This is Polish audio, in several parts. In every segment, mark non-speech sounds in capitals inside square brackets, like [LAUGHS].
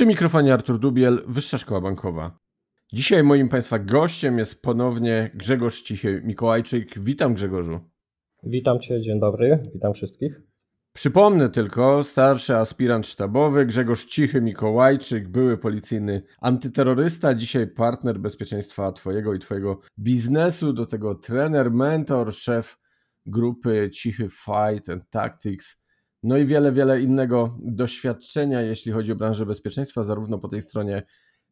Przy mikrofonie Artur Dubiel, Wyższa Szkoła Bankowa. Dzisiaj moim Państwa gościem jest ponownie Grzegorz Cichy-Mikołajczyk. Witam Grzegorzu. Witam Cię, dzień dobry, witam wszystkich. Przypomnę tylko, starszy aspirant sztabowy Grzegorz Cichy-Mikołajczyk, były policyjny antyterrorysta, dzisiaj partner bezpieczeństwa Twojego i Twojego biznesu, do tego trener, mentor, szef grupy Cichy Fight and Tactics no i wiele, wiele innego doświadczenia, jeśli chodzi o branżę bezpieczeństwa, zarówno po tej stronie,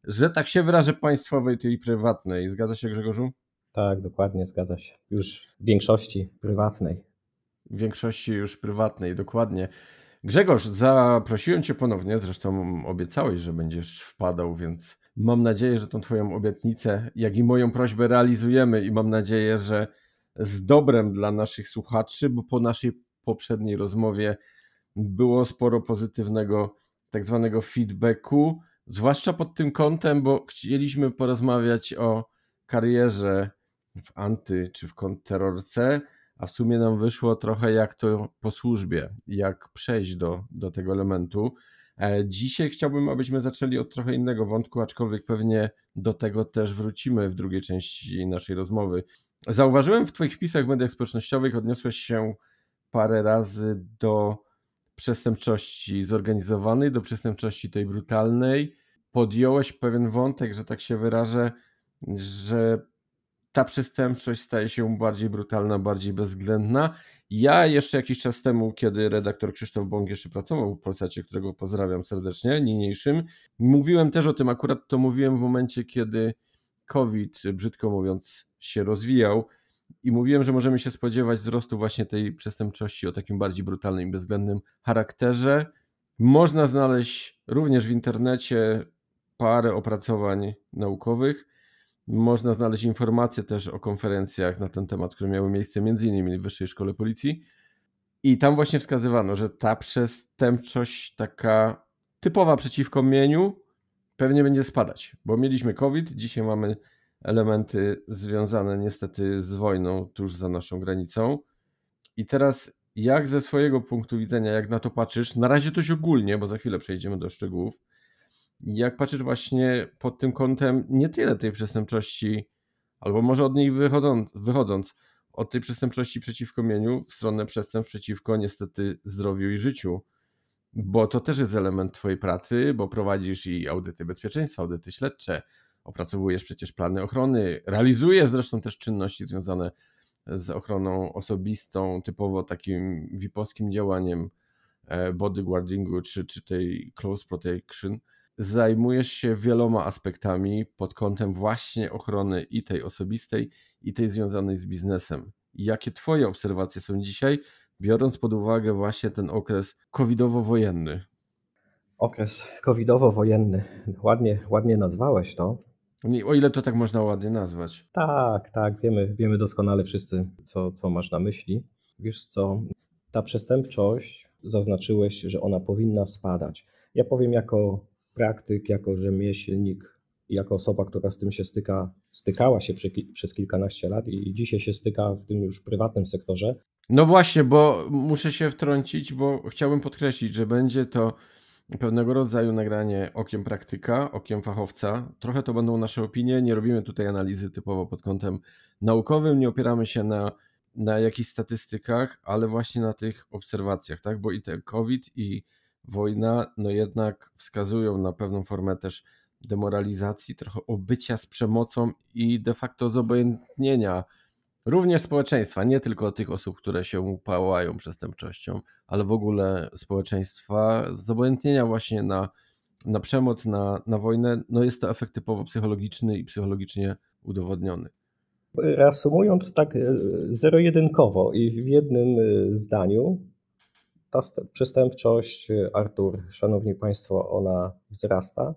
że tak się wyrażę, państwowej, tej prywatnej. Zgadza się, Grzegorzu? Tak, dokładnie, zgadza się. Już w większości prywatnej. W większości już prywatnej, dokładnie. Grzegorz, zaprosiłem Cię ponownie, zresztą obiecałeś, że będziesz wpadał, więc mam nadzieję, że tą Twoją obietnicę, jak i moją prośbę realizujemy i mam nadzieję, że z dobrem dla naszych słuchaczy, bo po naszej poprzedniej rozmowie było sporo pozytywnego tak zwanego feedbacku, zwłaszcza pod tym kątem, bo chcieliśmy porozmawiać o karierze w anty czy w kontrterrorce, a w sumie nam wyszło trochę jak to po służbie, jak przejść do, do tego elementu. E, dzisiaj chciałbym, abyśmy zaczęli od trochę innego wątku, aczkolwiek pewnie do tego też wrócimy w drugiej części naszej rozmowy. Zauważyłem w Twoich wpisach w mediach społecznościowych, odniosłeś się parę razy do przestępczości zorganizowanej, do przestępczości tej brutalnej. Podjąłeś pewien wątek, że tak się wyrażę, że ta przestępczość staje się bardziej brutalna, bardziej bezwzględna. Ja jeszcze jakiś czas temu, kiedy redaktor Krzysztof Bąk jeszcze pracował w Polsacie, którego pozdrawiam serdecznie, niniejszym, mówiłem też o tym, akurat to mówiłem w momencie, kiedy COVID, brzydko mówiąc, się rozwijał i mówiłem, że możemy się spodziewać wzrostu właśnie tej przestępczości o takim bardziej brutalnym i bezwzględnym charakterze. Można znaleźć również w internecie parę opracowań naukowych. Można znaleźć informacje też o konferencjach na ten temat, które miały miejsce m.in. w Wyższej Szkole Policji. I tam właśnie wskazywano, że ta przestępczość taka typowa przeciwko mieniu pewnie będzie spadać, bo mieliśmy COVID, dzisiaj mamy elementy związane niestety z wojną tuż za naszą granicą. I teraz, jak ze swojego punktu widzenia, jak na to patrzysz, na razie dość ogólnie, bo za chwilę przejdziemy do szczegółów, jak patrzysz właśnie pod tym kątem nie tyle tej przestępczości, albo może od niej wychodząc, wychodząc od tej przestępczości przeciwko mieniu w stronę przestępstw przeciwko niestety zdrowiu i życiu, bo to też jest element Twojej pracy, bo prowadzisz i audyty bezpieczeństwa, audyty śledcze, opracowujesz przecież plany ochrony, realizujesz zresztą też czynności związane z ochroną osobistą, typowo takim VIP-owskim działaniem e, bodyguardingu czy, czy tej close protection. Zajmujesz się wieloma aspektami pod kątem właśnie ochrony i tej osobistej, i tej związanej z biznesem. Jakie Twoje obserwacje są dzisiaj, biorąc pod uwagę właśnie ten okres covidowo-wojenny? Okres covidowo-wojenny. Ładnie, ładnie nazwałeś to. O ile to tak można ładnie nazwać. Tak, tak, wiemy, wiemy doskonale wszyscy, co, co masz na myśli. Wiesz co, ta przestępczość, zaznaczyłeś, że ona powinna spadać. Ja powiem jako praktyk, jako rzemieślnik, jako osoba, która z tym się styka, stykała się przy, przez kilkanaście lat i dzisiaj się styka w tym już prywatnym sektorze. No właśnie, bo muszę się wtrącić, bo chciałbym podkreślić, że będzie to pewnego rodzaju nagranie okiem praktyka, okiem fachowca. Trochę to będą nasze opinie, nie robimy tutaj analizy typowo pod kątem naukowym, nie opieramy się na, na jakichś statystykach, ale właśnie na tych obserwacjach, tak? Bo i ten COVID i wojna, no jednak wskazują na pewną formę też demoralizacji, trochę obycia z przemocą i de facto zobojętnienia również społeczeństwa, nie tylko tych osób, które się pałają przestępczością, ale w ogóle społeczeństwa, zobojętnienia właśnie na, na przemoc, na, na wojnę, no jest to efekt typowo psychologiczny i psychologicznie udowodniony. Reasumując tak e, zero-jedynkowo i w jednym e, zdaniu, ta przestępczość, e, Artur, szanowni państwo, ona wzrasta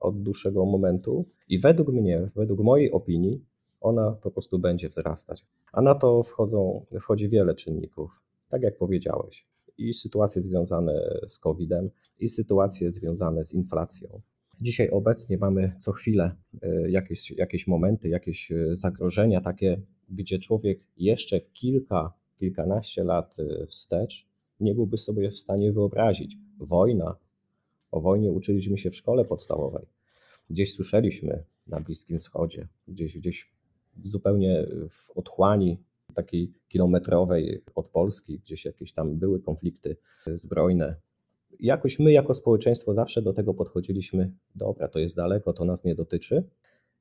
od dłuższego momentu i według mnie, według mojej opinii, ona po prostu będzie wzrastać. A na to wchodzą, wchodzi wiele czynników, tak jak powiedziałeś, i sytuacje związane z COVID-em, i sytuacje związane z inflacją. Dzisiaj obecnie mamy co chwilę e, jakieś, jakieś momenty, jakieś e, zagrożenia takie, gdzie człowiek jeszcze kilka, kilkanaście lat e, wstecz nie byłby sobie w stanie wyobrazić. Wojna. O wojnie uczyliśmy się w szkole podstawowej. Gdzieś słyszeliśmy na Bliskim Wschodzie, gdzieś, gdzieś zupełnie w otchłani takiej kilometrowej od Polski, gdzieś jakieś tam były konflikty zbrojne. Jakoś my, jako społeczeństwo, zawsze do tego podchodziliśmy: dobra, to jest daleko, to nas nie dotyczy.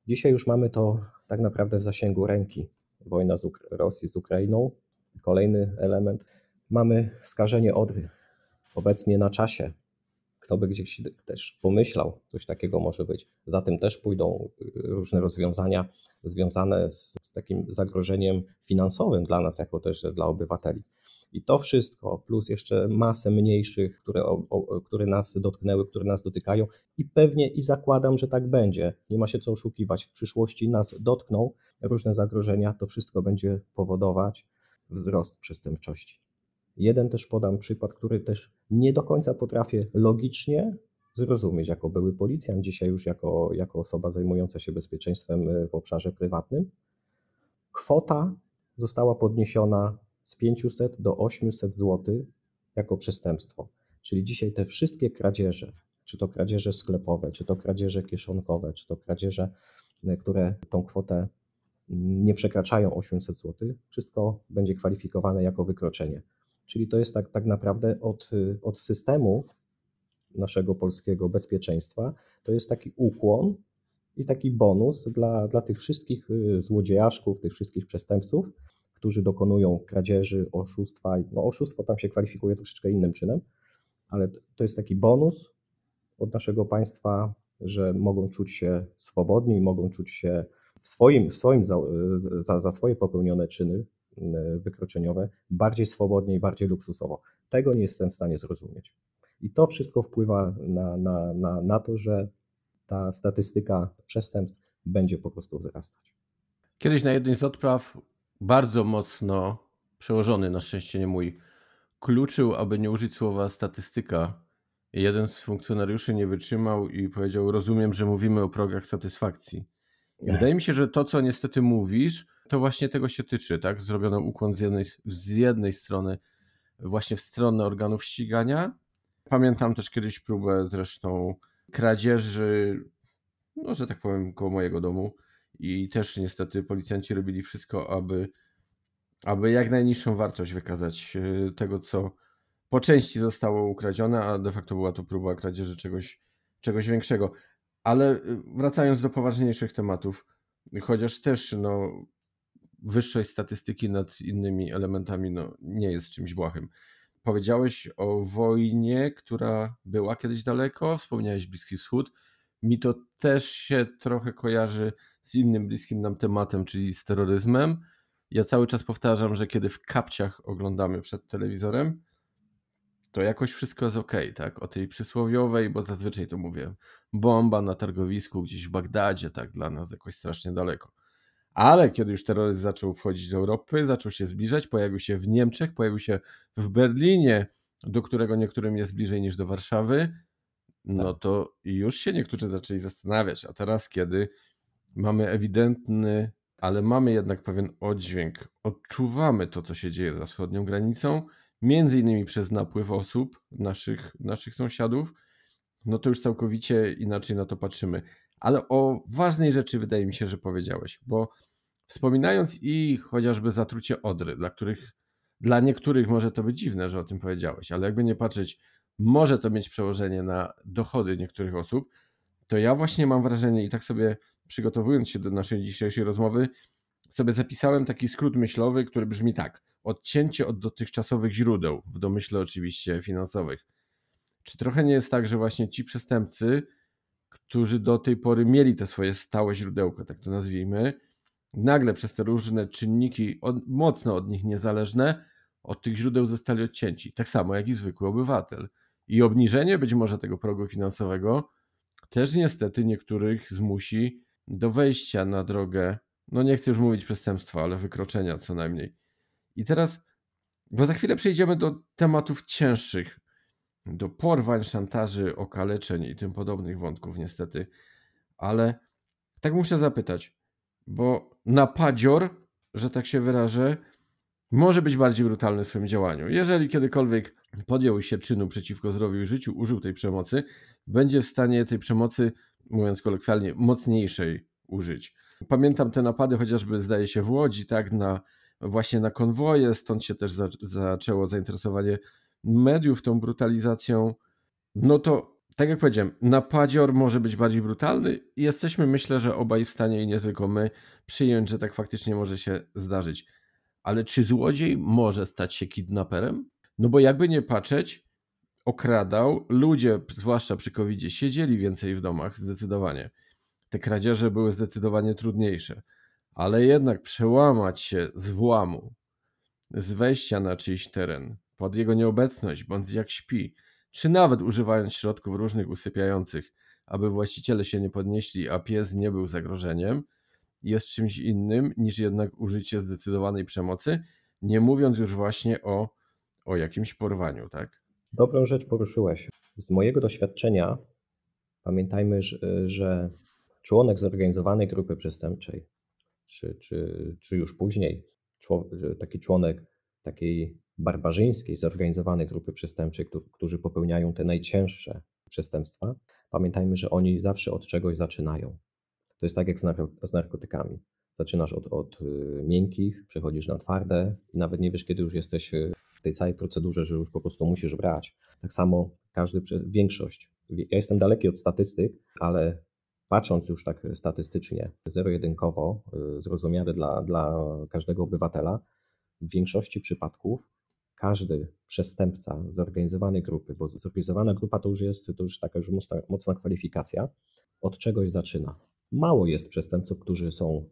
Dzisiaj już mamy to tak naprawdę w zasięgu ręki. Wojna z Uk Rosji z Ukrainą, kolejny element. Mamy skażenie Odry, obecnie na czasie. Kto by gdzieś też pomyślał, coś takiego może być. Za tym też pójdą różne rozwiązania związane z, z takim zagrożeniem finansowym dla nas, jako też dla obywateli. I to wszystko, plus jeszcze masę mniejszych, które, o, o, które nas dotknęły, które nas dotykają, i pewnie i zakładam, że tak będzie. Nie ma się co oszukiwać. W przyszłości nas dotkną różne zagrożenia, to wszystko będzie powodować wzrost przestępczości. Jeden też podam przykład, który też nie do końca potrafię logicznie zrozumieć jako były policjant, dzisiaj już jako, jako osoba zajmująca się bezpieczeństwem e, w obszarze prywatnym. Kwota została podniesiona z 500 do 800 zł jako przestępstwo. Czyli dzisiaj te wszystkie kradzieże, czy to kradzieże sklepowe, czy to kradzieże kieszonkowe, czy to kradzieże, e, które tą kwotę nie przekraczają 800 zł, wszystko będzie kwalifikowane jako wykroczenie. Czyli to jest tak, tak naprawdę od, od systemu naszego polskiego bezpieczeństwa, to jest taki ukłon i taki bonus dla, dla tych wszystkich y, złodziejaszków, tych wszystkich przestępców, którzy dokonują kradzieży, oszustwa. No, oszustwo tam się kwalifikuje troszeczkę innym czynem, ale to jest taki bonus od naszego państwa, że mogą czuć się swobodni, mogą czuć się w swoim, w swoim za, za, za swoje popełnione czyny y, wykroczeniowe bardziej swobodnie i bardziej luksusowo. Tego nie jestem w stanie zrozumieć. I to wszystko wpływa na, na, na, na to, że ta statystyka przestępstw będzie po prostu wzrastać. Kiedyś na jednej z odpraw bardzo mocno przełożony, na szczęście nie mój, kluczył, aby nie użyć słowa statystyka. Jeden z funkcjonariuszy nie wytrzymał i powiedział: Rozumiem, że mówimy o progach satysfakcji. Wydaje mi się, że to, co niestety mówisz, to właśnie tego się tyczy, tak? Zrobiono ukłon z jednej, z jednej strony właśnie w stronę organów ścigania. Pamiętam też kiedyś próbę zresztą kradzieży, no że tak powiem, koło mojego domu i też niestety policjanci robili wszystko, aby, aby jak najniższą wartość wykazać e, tego, co po części zostało ukradzione, a de facto była to próba kradzieży czegoś, czegoś większego. Ale e, wracając do poważniejszych tematów, chociaż też no, wyższość statystyki nad innymi elementami no, nie jest czymś błahym. Powiedziałeś o wojnie, która była kiedyś daleko, wspomniałeś Bliski Wschód. Mi to też się trochę kojarzy z innym bliskim nam tematem, czyli z terroryzmem. Ja cały czas powtarzam, że kiedy w kapciach oglądamy przed telewizorem, to jakoś wszystko jest ok, tak? O tej przysłowiowej, bo zazwyczaj to mówię, bomba na targowisku gdzieś w Bagdadzie, tak? Dla nas jakoś strasznie daleko. Ale kiedy już terroryzm zaczął wchodzić do Europy, zaczął się zbliżać, pojawił się w Niemczech, pojawił się w Berlinie, do którego niektórym jest bliżej niż do Warszawy, no tak. to już się niektórzy zaczęli zastanawiać. A teraz, kiedy mamy ewidentny, ale mamy jednak pewien oddźwięk, odczuwamy to, co się dzieje za wschodnią granicą, między innymi przez napływ osób, naszych, naszych sąsiadów, no to już całkowicie inaczej na to patrzymy. Ale o ważnej rzeczy wydaje mi się, że powiedziałeś, bo wspominając i chociażby zatrucie Odry, dla których dla niektórych może to być dziwne, że o tym powiedziałeś, ale jakby nie patrzeć, może to mieć przełożenie na dochody niektórych osób, to ja właśnie mam wrażenie i tak sobie przygotowując się do naszej dzisiejszej rozmowy, sobie zapisałem taki skrót myślowy, który brzmi tak: odcięcie od dotychczasowych źródeł, w domyśle oczywiście finansowych. Czy trochę nie jest tak, że właśnie ci przestępcy, którzy do tej pory mieli te swoje stałe źródełka, tak to nazwijmy, nagle przez te różne czynniki od, mocno od nich niezależne, od tych źródeł zostali odcięci. Tak samo jak i zwykły obywatel. I obniżenie być może tego progu finansowego też niestety niektórych zmusi do wejścia na drogę, no nie chcę już mówić przestępstwa, ale wykroczenia co najmniej. I teraz, bo za chwilę przejdziemy do tematów cięższych, do porwań, szantaży, okaleczeń i tym podobnych wątków, niestety. Ale tak muszę zapytać, bo napadzior, że tak się wyrażę, może być bardziej brutalny w swoim działaniu. Jeżeli kiedykolwiek podjął się czynu przeciwko zdrowiu i życiu, użył tej przemocy, będzie w stanie tej przemocy, mówiąc kolokwialnie, mocniejszej użyć. Pamiętam te napady chociażby, zdaje się, w Łodzi, tak, na, właśnie na konwoje, stąd się też za, zaczęło zainteresowanie mediów tą brutalizacją. No to, tak jak powiedziałem, napadzior może być bardziej brutalny i jesteśmy, myślę, że obaj w stanie i nie tylko my, przyjąć, że tak faktycznie może się zdarzyć. Ale czy złodziej może stać się kidnaperem? No bo jakby nie patrzeć, okradał, ludzie, zwłaszcza przy covid siedzieli więcej w domach, zdecydowanie. Te kradzieże były zdecydowanie trudniejsze, ale jednak przełamać się z włamu, z wejścia na czyjś teren, pod jego nieobecność, bądź jak śpi, czy nawet używając środków różnych usypiających, aby właściciele się nie podnieśli, a pies nie był zagrożeniem, jest czymś innym niż jednak użycie zdecydowanej przemocy, nie mówiąc już właśnie o, o jakimś porwaniu, tak? Dobrą rzecz poruszyłeś. Z mojego doświadczenia pamiętajmy, że członek zorganizowanej grupy przestępczej, czy, czy, czy już później taki członek takiej barbarzyńskiej, zorganizowanej grupy przestępczej, którzy popełniają te najcięższe przestępstwa, pamiętajmy, że oni zawsze od czegoś zaczynają. To jest tak jak z narkotykami. Zaczynasz od, od y, miękkich, przechodzisz na twarde i nawet nie wiesz, kiedy już jesteś y, w tej całej procedurze, że już po prostu musisz brać. Tak samo każdy, większość. Ja jestem daleki od statystyk, ale patrząc już tak statystycznie, zero-jedynkowo, y, zrozumiale dla, dla każdego obywatela, w większości przypadków każdy przestępca zorganizowanej grupy, bo zorganizowana grupa to już jest to już taka już mocna, mocna kwalifikacja, od czegoś zaczyna. Mało jest przestępców, którzy są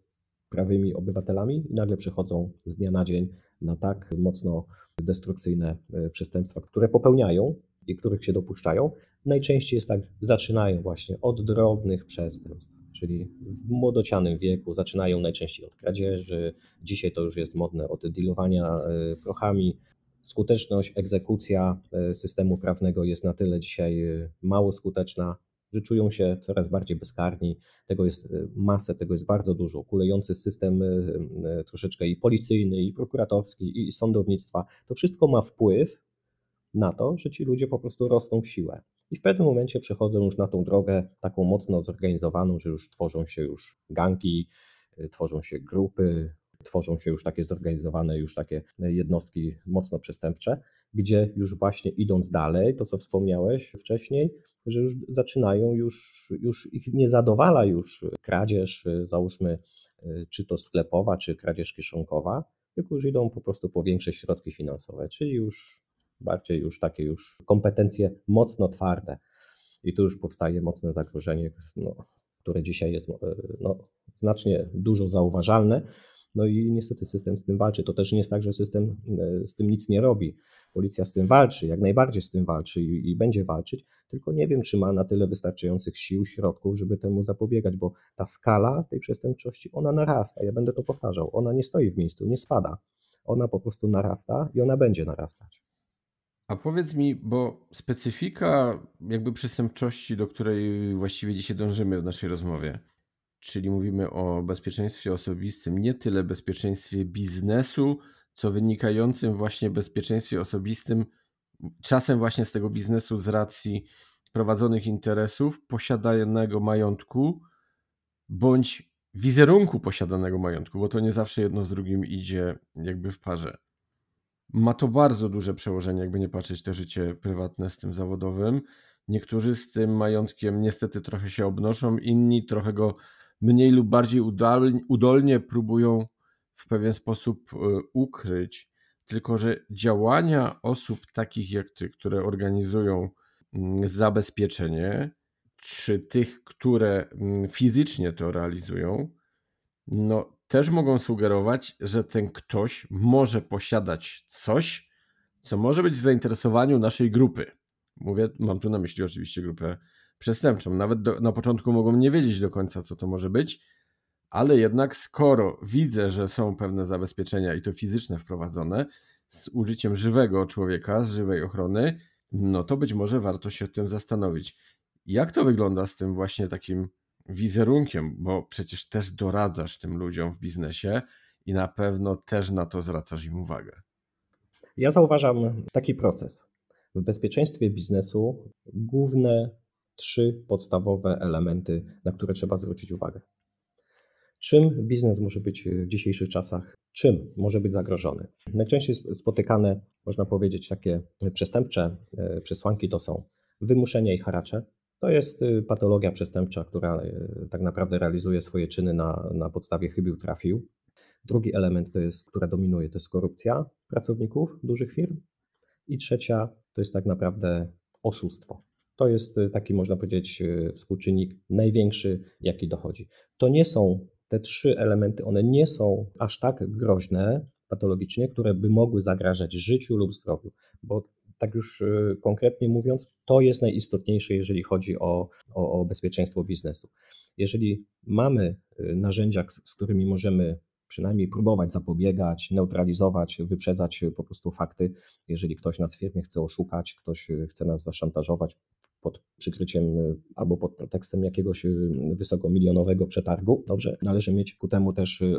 prawymi obywatelami i nagle przechodzą z dnia na dzień na tak mocno destrukcyjne e, przestępstwa, które popełniają i których się dopuszczają. Najczęściej jest tak, zaczynają właśnie od drobnych przestępstw, czyli w młodocianym wieku zaczynają najczęściej od kradzieży. Dzisiaj to już jest modne od dealowania e, prochami. Skuteczność, egzekucja e, systemu prawnego jest na tyle dzisiaj mało skuteczna, że czują się coraz bardziej bezkarni. Tego jest e, masę, tego jest bardzo dużo. Kulejący system e, e, troszeczkę i policyjny, i prokuratorski, i sądownictwa. To wszystko ma wpływ na to, że ci ludzie po prostu rosną w siłę. I w pewnym momencie przechodzą już na tą drogę taką mocno zorganizowaną, że już tworzą się już gangi, tworzą się grupy, tworzą się już takie zorganizowane, już takie jednostki mocno przestępcze, gdzie już właśnie idąc dalej, to co wspomniałeś wcześniej, że już zaczynają, już, już ich nie zadowala już kradzież, załóżmy, czy to sklepowa, czy kradzież kieszonkowa, tylko już idą po prostu po większe środki finansowe, czyli już bardziej już takie już kompetencje mocno twarde. I tu już powstaje mocne zagrożenie, no, które dzisiaj jest no, znacznie dużo zauważalne, no i niestety system z tym walczy. To też nie jest tak, że system e, z tym nic nie robi. Policja z tym walczy, jak najbardziej z tym walczy i, i, będzie walczyć, tylko nie wiem, czy ma na tyle wystarczających sił, środków, żeby temu zapobiegać, bo ta skala tej przestępczości, ona narasta. Ja będę to powtarzał. Ona nie stoi w miejscu, nie spada. Ona po prostu narasta i ona będzie narastać. A powiedz mi, bo specyfika jakby przestępczości, do której właściwie dzisiaj dążymy w naszej rozmowie, czyli mówimy o bezpieczeństwie osobistym, nie tyle bezpieczeństwie biznesu, co wynikającym właśnie bezpieczeństwie osobistym, czasem właśnie z tego biznesu z racji prowadzonych interesów, posiadanego majątku, bądź wizerunku posiadanego majątku, bo to nie zawsze jedno z drugim idzie jakby w parze. Ma to bardzo duże przełożenie, jakby nie patrzeć to życie prywatne z tym zawodowym. Niektórzy z tym majątkiem niestety trochę się obnoszą, inni trochę go mniej lub bardziej udolnie próbują w pewien sposób e, ukryć, tylko że działania osób takich jak ty, które organizują mm, zabezpieczenie, czy tych, które mm, fizycznie to realizują, no też mogą sugerować, że ten ktoś może posiadać coś, co może być w zainteresowaniu naszej grupy. Mówię, mam tu na myśli oczywiście grupę przestępczą. Nawet do, na początku mogą nie wiedzieć do końca, co to może być, ale jednak skoro widzę, że są pewne zabezpieczenia i to fizyczne wprowadzone z użyciem żywego człowieka, z żywej ochrony, no to być może warto się tym zastanowić. Jak to wygląda z tym właśnie takim wizerunkiem, bo przecież też doradzasz tym ludziom w biznesie i na pewno też na to zwracasz im uwagę. Ja zauważam taki proces. W bezpieczeństwie biznesu główne trzy podstawowe elementy, na które trzeba zwrócić uwagę. Czym biznes może być w dzisiejszych czasach? Czym może być zagrożony? Najczęściej spotykane, można powiedzieć, takie przestępcze e, przesłanki to są wymuszenie i haracze. To jest e, patologia przestępcza, która e, tak naprawdę realizuje swoje czyny na, na podstawie chybił trafił. Drugi element, to jest, która dominuje, to jest korupcja pracowników dużych firm. I trzecia to jest tak naprawdę oszustwo. To jest taki, można powiedzieć, współczynnik największy, jaki dochodzi. To nie są te trzy elementy, one nie są aż tak groźne patologicznie, które by mogły zagrażać życiu lub zdrowiu, bo tak już y, konkretnie mówiąc, to jest najistotniejsze, jeżeli chodzi o, o, o bezpieczeństwo biznesu. Jeżeli mamy y, narzędzia, z którymi możemy przynajmniej próbować zapobiegać, neutralizować, wyprzedzać po prostu fakty. Jeżeli ktoś nas w firmie chce oszukać, ktoś y, chce nas zaszantażować, pod przykryciem y, albo pod pretekstem jakiegoś y, wysokomilionowego przetargu. Dobrze, należy mieć ku temu też y,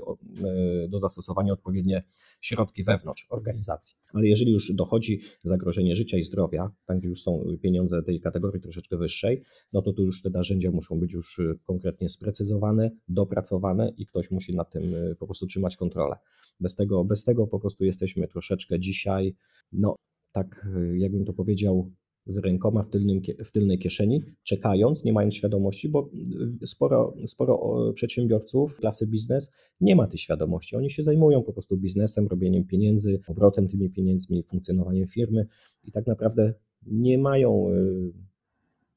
do zastosowania odpowiednie środki wewnątrz organizacji. Ale jeżeli już dochodzi zagrożenie życia i zdrowia, tam gdzie już są pieniądze tej kategorii troszeczkę wyższej, no to tu już te narzędzia muszą być już konkretnie sprecyzowane, dopracowane i ktoś musi nad tym po prostu trzymać kontrolę. Bez tego, bez tego po prostu jesteśmy troszeczkę dzisiaj, no tak jakbym to powiedział, z rękoma w, tylnym, w tylnej kieszeni, czekając, nie mając świadomości, bo sporo, sporo przedsiębiorców klasy biznes nie ma tej świadomości. Oni się zajmują po prostu biznesem, robieniem pieniędzy, obrotem tymi pieniędzmi, funkcjonowaniem firmy i tak naprawdę nie mają y,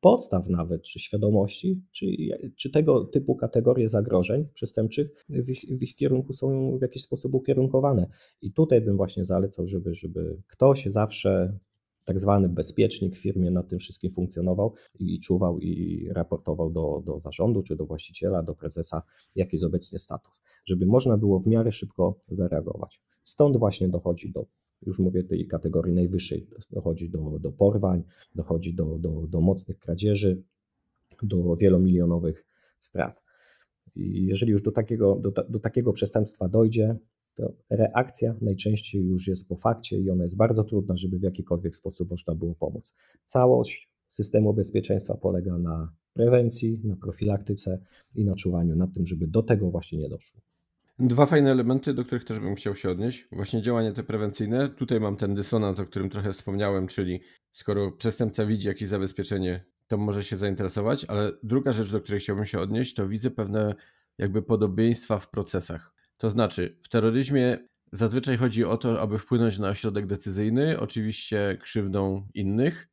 podstaw nawet, czy świadomości, czy, czy tego typu kategorie zagrożeń przestępczych w ich, w ich kierunku są w jakiś sposób ukierunkowane. I tutaj bym właśnie zalecał, żeby, żeby ktoś zawsze tak zwany bezpiecznik w firmie nad tym wszystkim funkcjonował i czuwał i raportował do, do zarządu czy do właściciela, do prezesa, jaki jest obecnie status, żeby można było w miarę szybko zareagować. Stąd właśnie dochodzi do, już mówię tej kategorii najwyższej, dochodzi do, do porwań, dochodzi do, do, do mocnych kradzieży, do wielomilionowych strat. I jeżeli już do takiego, do, do takiego przestępstwa dojdzie, to reakcja najczęściej już jest po fakcie i ona jest bardzo trudna, żeby w jakikolwiek sposób można było pomóc. Całość systemu bezpieczeństwa polega na prewencji, na profilaktyce i na czuwaniu nad tym, żeby do tego właśnie nie doszło. Dwa fajne elementy, do których też bym chciał się odnieść. Właśnie działanie te prewencyjne. Tutaj mam ten dysonans, o którym trochę wspomniałem, czyli skoro przestępca widzi jakieś zabezpieczenie, to może się zainteresować, ale druga rzecz, do której chciałbym się odnieść, to widzę pewne jakby podobieństwa w procesach. To znaczy, w terroryzmie zazwyczaj chodzi o to, aby wpłynąć na ośrodek decyzyjny, oczywiście krzywdą innych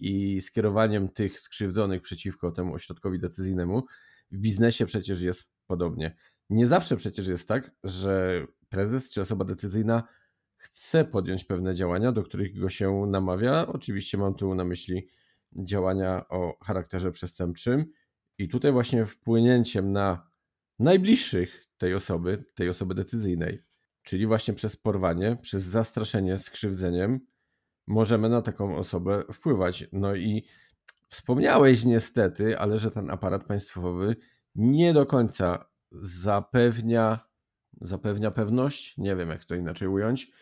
i skierowaniem tych skrzywdzonych przeciwko temu ośrodkowi decyzyjnemu. W biznesie przecież jest podobnie. Nie zawsze przecież jest tak, że prezes czy osoba decyzyjna chce podjąć pewne działania, do których go się namawia. Oczywiście mam tu na myśli działania o charakterze przestępczym, i tutaj właśnie wpłynięciem na najbliższych tej osoby, tej osoby decyzyjnej. Czyli właśnie przez porwanie, przez zastraszenie skrzywdzeniem możemy na taką osobę wpływać. No i wspomniałeś niestety, ale że ten aparat państwowy nie do końca zapewnia, zapewnia pewność, nie wiem jak to inaczej ująć,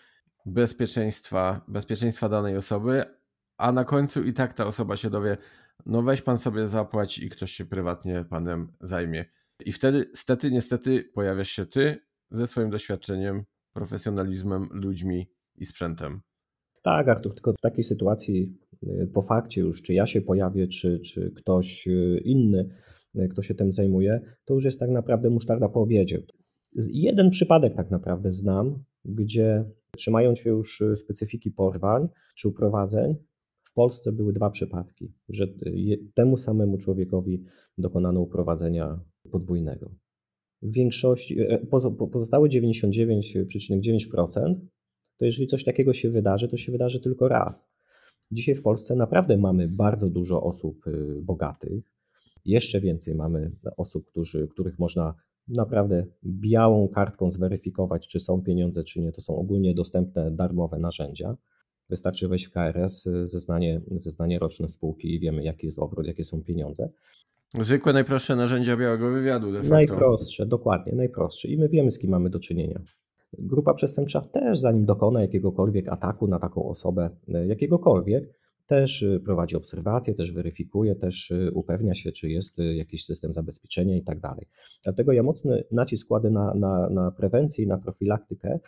bezpieczeństwa, bezpieczeństwa danej osoby, a na końcu i tak ta osoba się dowie, no weź pan sobie zapłać i ktoś się prywatnie panem zajmie. I wtedy, stety, niestety, pojawiasz się ty ze swoim doświadczeniem, profesjonalizmem, ludźmi i sprzętem. Tak, Artur, tylko w takiej sytuacji y, po fakcie już, czy ja się pojawię, czy, czy ktoś y, inny, y, kto się tym zajmuje, to już jest tak naprawdę musztarda po obiedzie. Jeden przypadek tak naprawdę znam, gdzie trzymając się już specyfiki porwań czy uprowadzeń, w Polsce były dwa przypadki, że temu samemu człowiekowi dokonano uprowadzenia podwójnego. w większości, e, pozostałe 99,9% to jeżeli coś takiego się wydarzy, to się wydarzy tylko raz. Dzisiaj w Polsce naprawdę mamy bardzo dużo osób y, bogatych. Jeszcze więcej mamy osób, którzy, których można naprawdę białą kartką zweryfikować, czy są pieniądze, czy nie. To są ogólnie dostępne darmowe narzędzia. Wystarczy wejść w KRS, y, zeznanie, zeznanie roczne spółki i wiemy, jaki jest obrót, jakie są pieniądze. Zwykłe, najprostsze narzędzia białego wywiadu. De facto. Najprostsze, dokładnie, najprostsze. I my wiemy, z kim mamy do czynienia. Grupa przestępcza też, zanim dokona jakiegokolwiek ataku na taką osobę, e, jakiegokolwiek, też e, prowadzi obserwacje, też weryfikuje, też e, upewnia się, czy jest jakiś system zabezpieczenia i tak dalej. Dlatego ja mocny nacisk kładę na, na, na prewencję i na profilaktykę,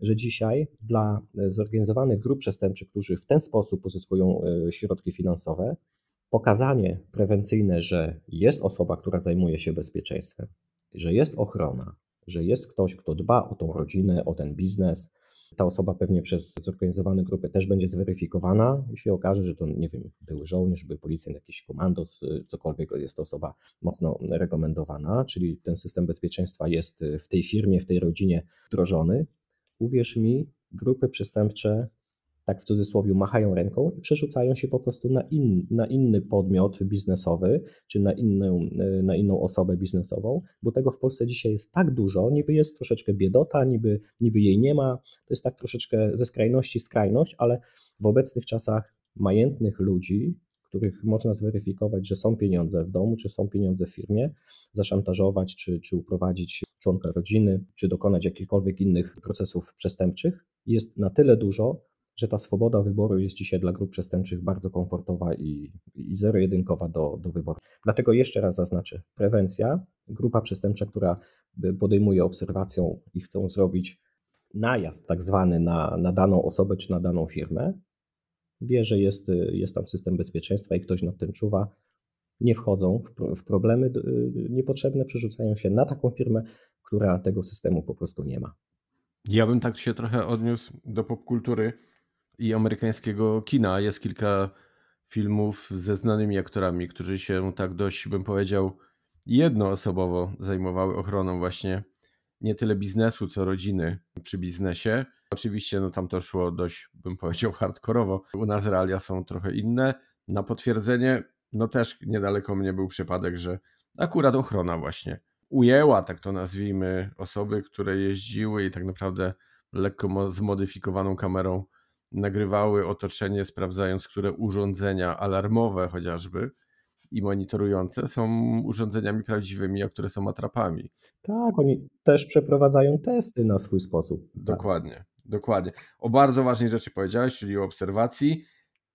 że dzisiaj dla zorganizowanych grup przestępczych, którzy w ten sposób pozyskują środki finansowe, pokazanie prewencyjne, że jest osoba, która zajmuje się bezpieczeństwem, że jest ochrona, że jest ktoś, kto dba o tą rodzinę, o ten biznes. Ta osoba pewnie przez zorganizowane grupy też będzie zweryfikowana. Jeśli okaże, że to, nie wiem, były żołnierz, były policjant, jakiś komandos, cokolwiek, jest to osoba mocno rekomendowana, czyli ten system bezpieczeństwa jest w tej firmie, w tej rodzinie wdrożony. Uwierz mi, grupy przestępcze tak w cudzysłowie, machają ręką i przerzucają się po prostu na, in, na inny podmiot biznesowy, czy na inną, e, na inną osobę biznesową, bo tego w Polsce dzisiaj jest tak dużo, niby jest troszeczkę biedota, niby, niby jej nie ma, to jest tak troszeczkę ze skrajności skrajność, ale w obecnych czasach majętnych ludzi, których można zweryfikować, że są pieniądze w domu, czy są pieniądze w firmie, zaszantażować, czy, czy uprowadzić członka rodziny, czy dokonać jakichkolwiek innych procesów przestępczych, jest na tyle dużo, że ta swoboda wyboru jest dzisiaj dla grup przestępczych bardzo komfortowa i, i zero-jedynkowa do, do wyboru. Dlatego jeszcze raz zaznaczę, prewencja, grupa przestępcza, która podejmuje obserwacją i chcą zrobić najazd tak zwany na, na daną osobę czy na daną firmę, wie, że jest, jest tam system bezpieczeństwa i ktoś nad tym czuwa, nie wchodzą w, problemy niepotrzebne, przerzucają się na taką firmę, która tego systemu po prostu nie ma. Ja bym tak się trochę odniósł do popkultury i amerykańskiego kina. Jest kilka filmów ze znanymi aktorami, którzy się tak dość, bym powiedział, jednoosobowo zajmowały ochroną właśnie nie tyle biznesu, co rodziny przy biznesie. Oczywiście no tam to szło dość, bym powiedział, hardkorowo. U nas realia są trochę inne. Na potwierdzenie, no też niedaleko mnie był przypadek, że akurat ochrona właśnie ujęła, tak to nazwijmy, osoby, które jeździły i tak naprawdę lekko zmodyfikowaną kamerą nagrywały otoczenie, sprawdzając, które urządzenia alarmowe chociażby i monitorujące są urządzeniami prawdziwymi, a które są atrapami. Tak, oni też przeprowadzają testy na swój sposób. Tak. Dokładnie, tak. dokładnie. O bardzo ważnej rzeczy powiedziałeś, czyli o obserwacji.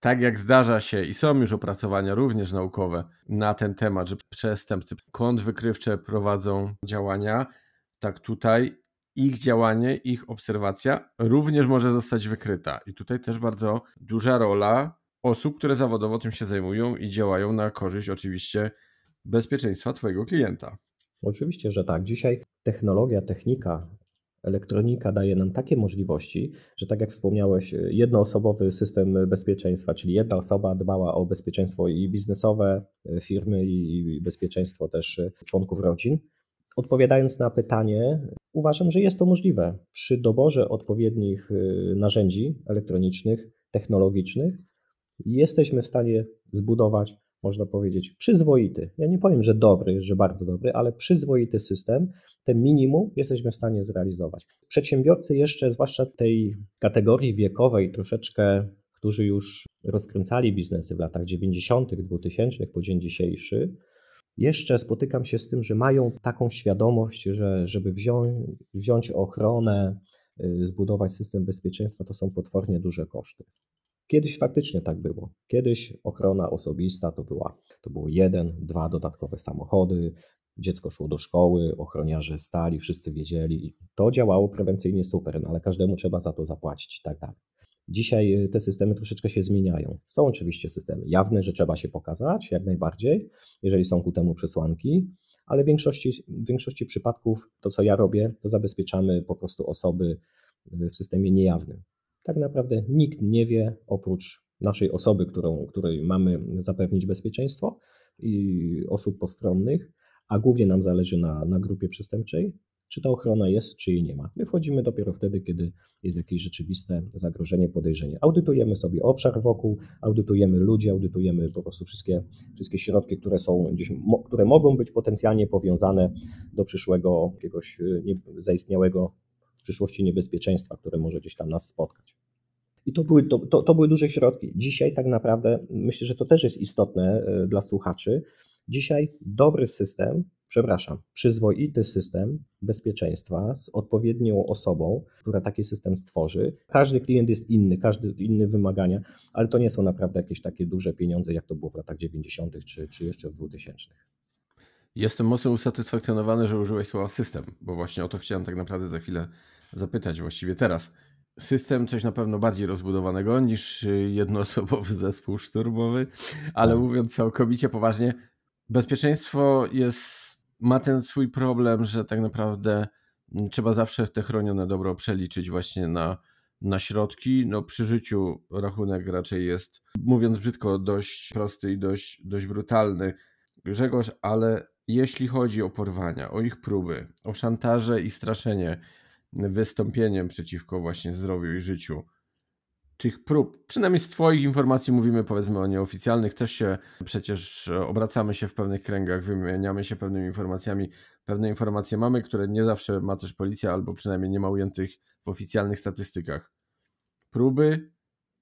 Tak jak zdarza się i są już opracowania również naukowe na ten temat, że przestępcy kont wykrywcze prowadzą działania, tak tutaj ich działanie, ich obserwacja również może zostać wykryta. I tutaj też bardzo duża rola osób, które zawodowo tym się zajmują i działają na korzyść oczywiście bezpieczeństwa Twojego klienta. Oczywiście, że tak. Dzisiaj technologia, technika, elektronika daje nam takie możliwości, że tak jak wspomniałeś, jednoosobowy system bezpieczeństwa, czyli jedna osoba dbała o bezpieczeństwo i biznesowe firmy, i bezpieczeństwo też członków rodzin. Odpowiadając na pytanie, uważam, że jest to możliwe. Przy doborze odpowiednich y, narzędzi elektronicznych, technologicznych, jesteśmy w stanie zbudować, można powiedzieć, przyzwoity. Ja nie powiem, że dobry, że bardzo dobry, ale przyzwoity system. Ten minimum jesteśmy w stanie zrealizować. Przedsiębiorcy jeszcze, zwłaszcza tej kategorii wiekowej, troszeczkę, którzy już rozkręcali biznesy w latach 90., 2000 po dzień dzisiejszy, jeszcze spotykam się z tym, że mają taką świadomość, że żeby wziąć, wziąć ochronę, y, zbudować system bezpieczeństwa, to są potwornie duże koszty. Kiedyś faktycznie tak było. Kiedyś ochrona osobista to, była, to było jeden, dwa dodatkowe samochody, dziecko szło do szkoły, ochroniarze stali, wszyscy wiedzieli. To działało prewencyjnie super, no ale każdemu trzeba za to zapłacić i tak dalej. Dzisiaj y, te systemy troszeczkę się zmieniają. Są oczywiście systemy jawne, że trzeba się pokazać, jak najbardziej, jeżeli są ku temu przesłanki, ale w większości, w większości przypadków to, co ja robię, to zabezpieczamy po prostu osoby y, w systemie niejawnym. Tak naprawdę nikt nie wie, oprócz naszej osoby, którą, której mamy zapewnić bezpieczeństwo i osób postronnych, a głównie nam zależy na, na grupie przestępczej, czy ta ochrona jest, czy jej nie ma. My wchodzimy dopiero wtedy, kiedy jest jakieś rzeczywiste zagrożenie, podejrzenie. Audytujemy sobie obszar wokół, audytujemy ludzi, audytujemy po prostu wszystkie, wszystkie środki, które są gdzieś, które mogą być potencjalnie powiązane do przyszłego jakiegoś y, zaistniałego w przyszłości niebezpieczeństwa, które może gdzieś tam nas spotkać. I to były, to, to, to były duże środki. Dzisiaj tak naprawdę myślę, że to też jest istotne y, dla słuchaczy. Dzisiaj dobry system przepraszam, przyzwoity system bezpieczeństwa z odpowiednią osobą, która taki system stworzy. Każdy klient jest inny, każdy inny wymagania, ale to nie są naprawdę jakieś takie duże pieniądze, jak to było w latach 90. czy, czy jeszcze w 2000. Jestem mocno usatysfakcjonowany, że użyłeś słowa system, bo właśnie o to chciałem tak naprawdę za chwilę zapytać, właściwie teraz. System coś na pewno bardziej rozbudowanego niż jednoosobowy [LAUGHS] zespół szturmowy, ale tak. mówiąc całkowicie poważnie, bezpieczeństwo jest ma ten swój problem, że tak naprawdę mm, trzeba zawsze te chronione dobro przeliczyć właśnie na, na środki. No przy życiu rachunek raczej jest, mówiąc brzydko, dość prosty i dość, dość brutalny. Grzegorz, ale jeśli chodzi o porwania, o ich próby, o szantaże i straszenie wystąpieniem przeciwko właśnie zdrowiu i życiu, tych prób, przynajmniej z Twoich informacji mówimy, powiedzmy o nieoficjalnych, też się przecież obracamy się w pewnych kręgach, wymieniamy się pewnymi informacjami. Pewne informacje mamy, które nie zawsze ma też policja, albo przynajmniej nie ma ujętych w oficjalnych statystykach. Próby,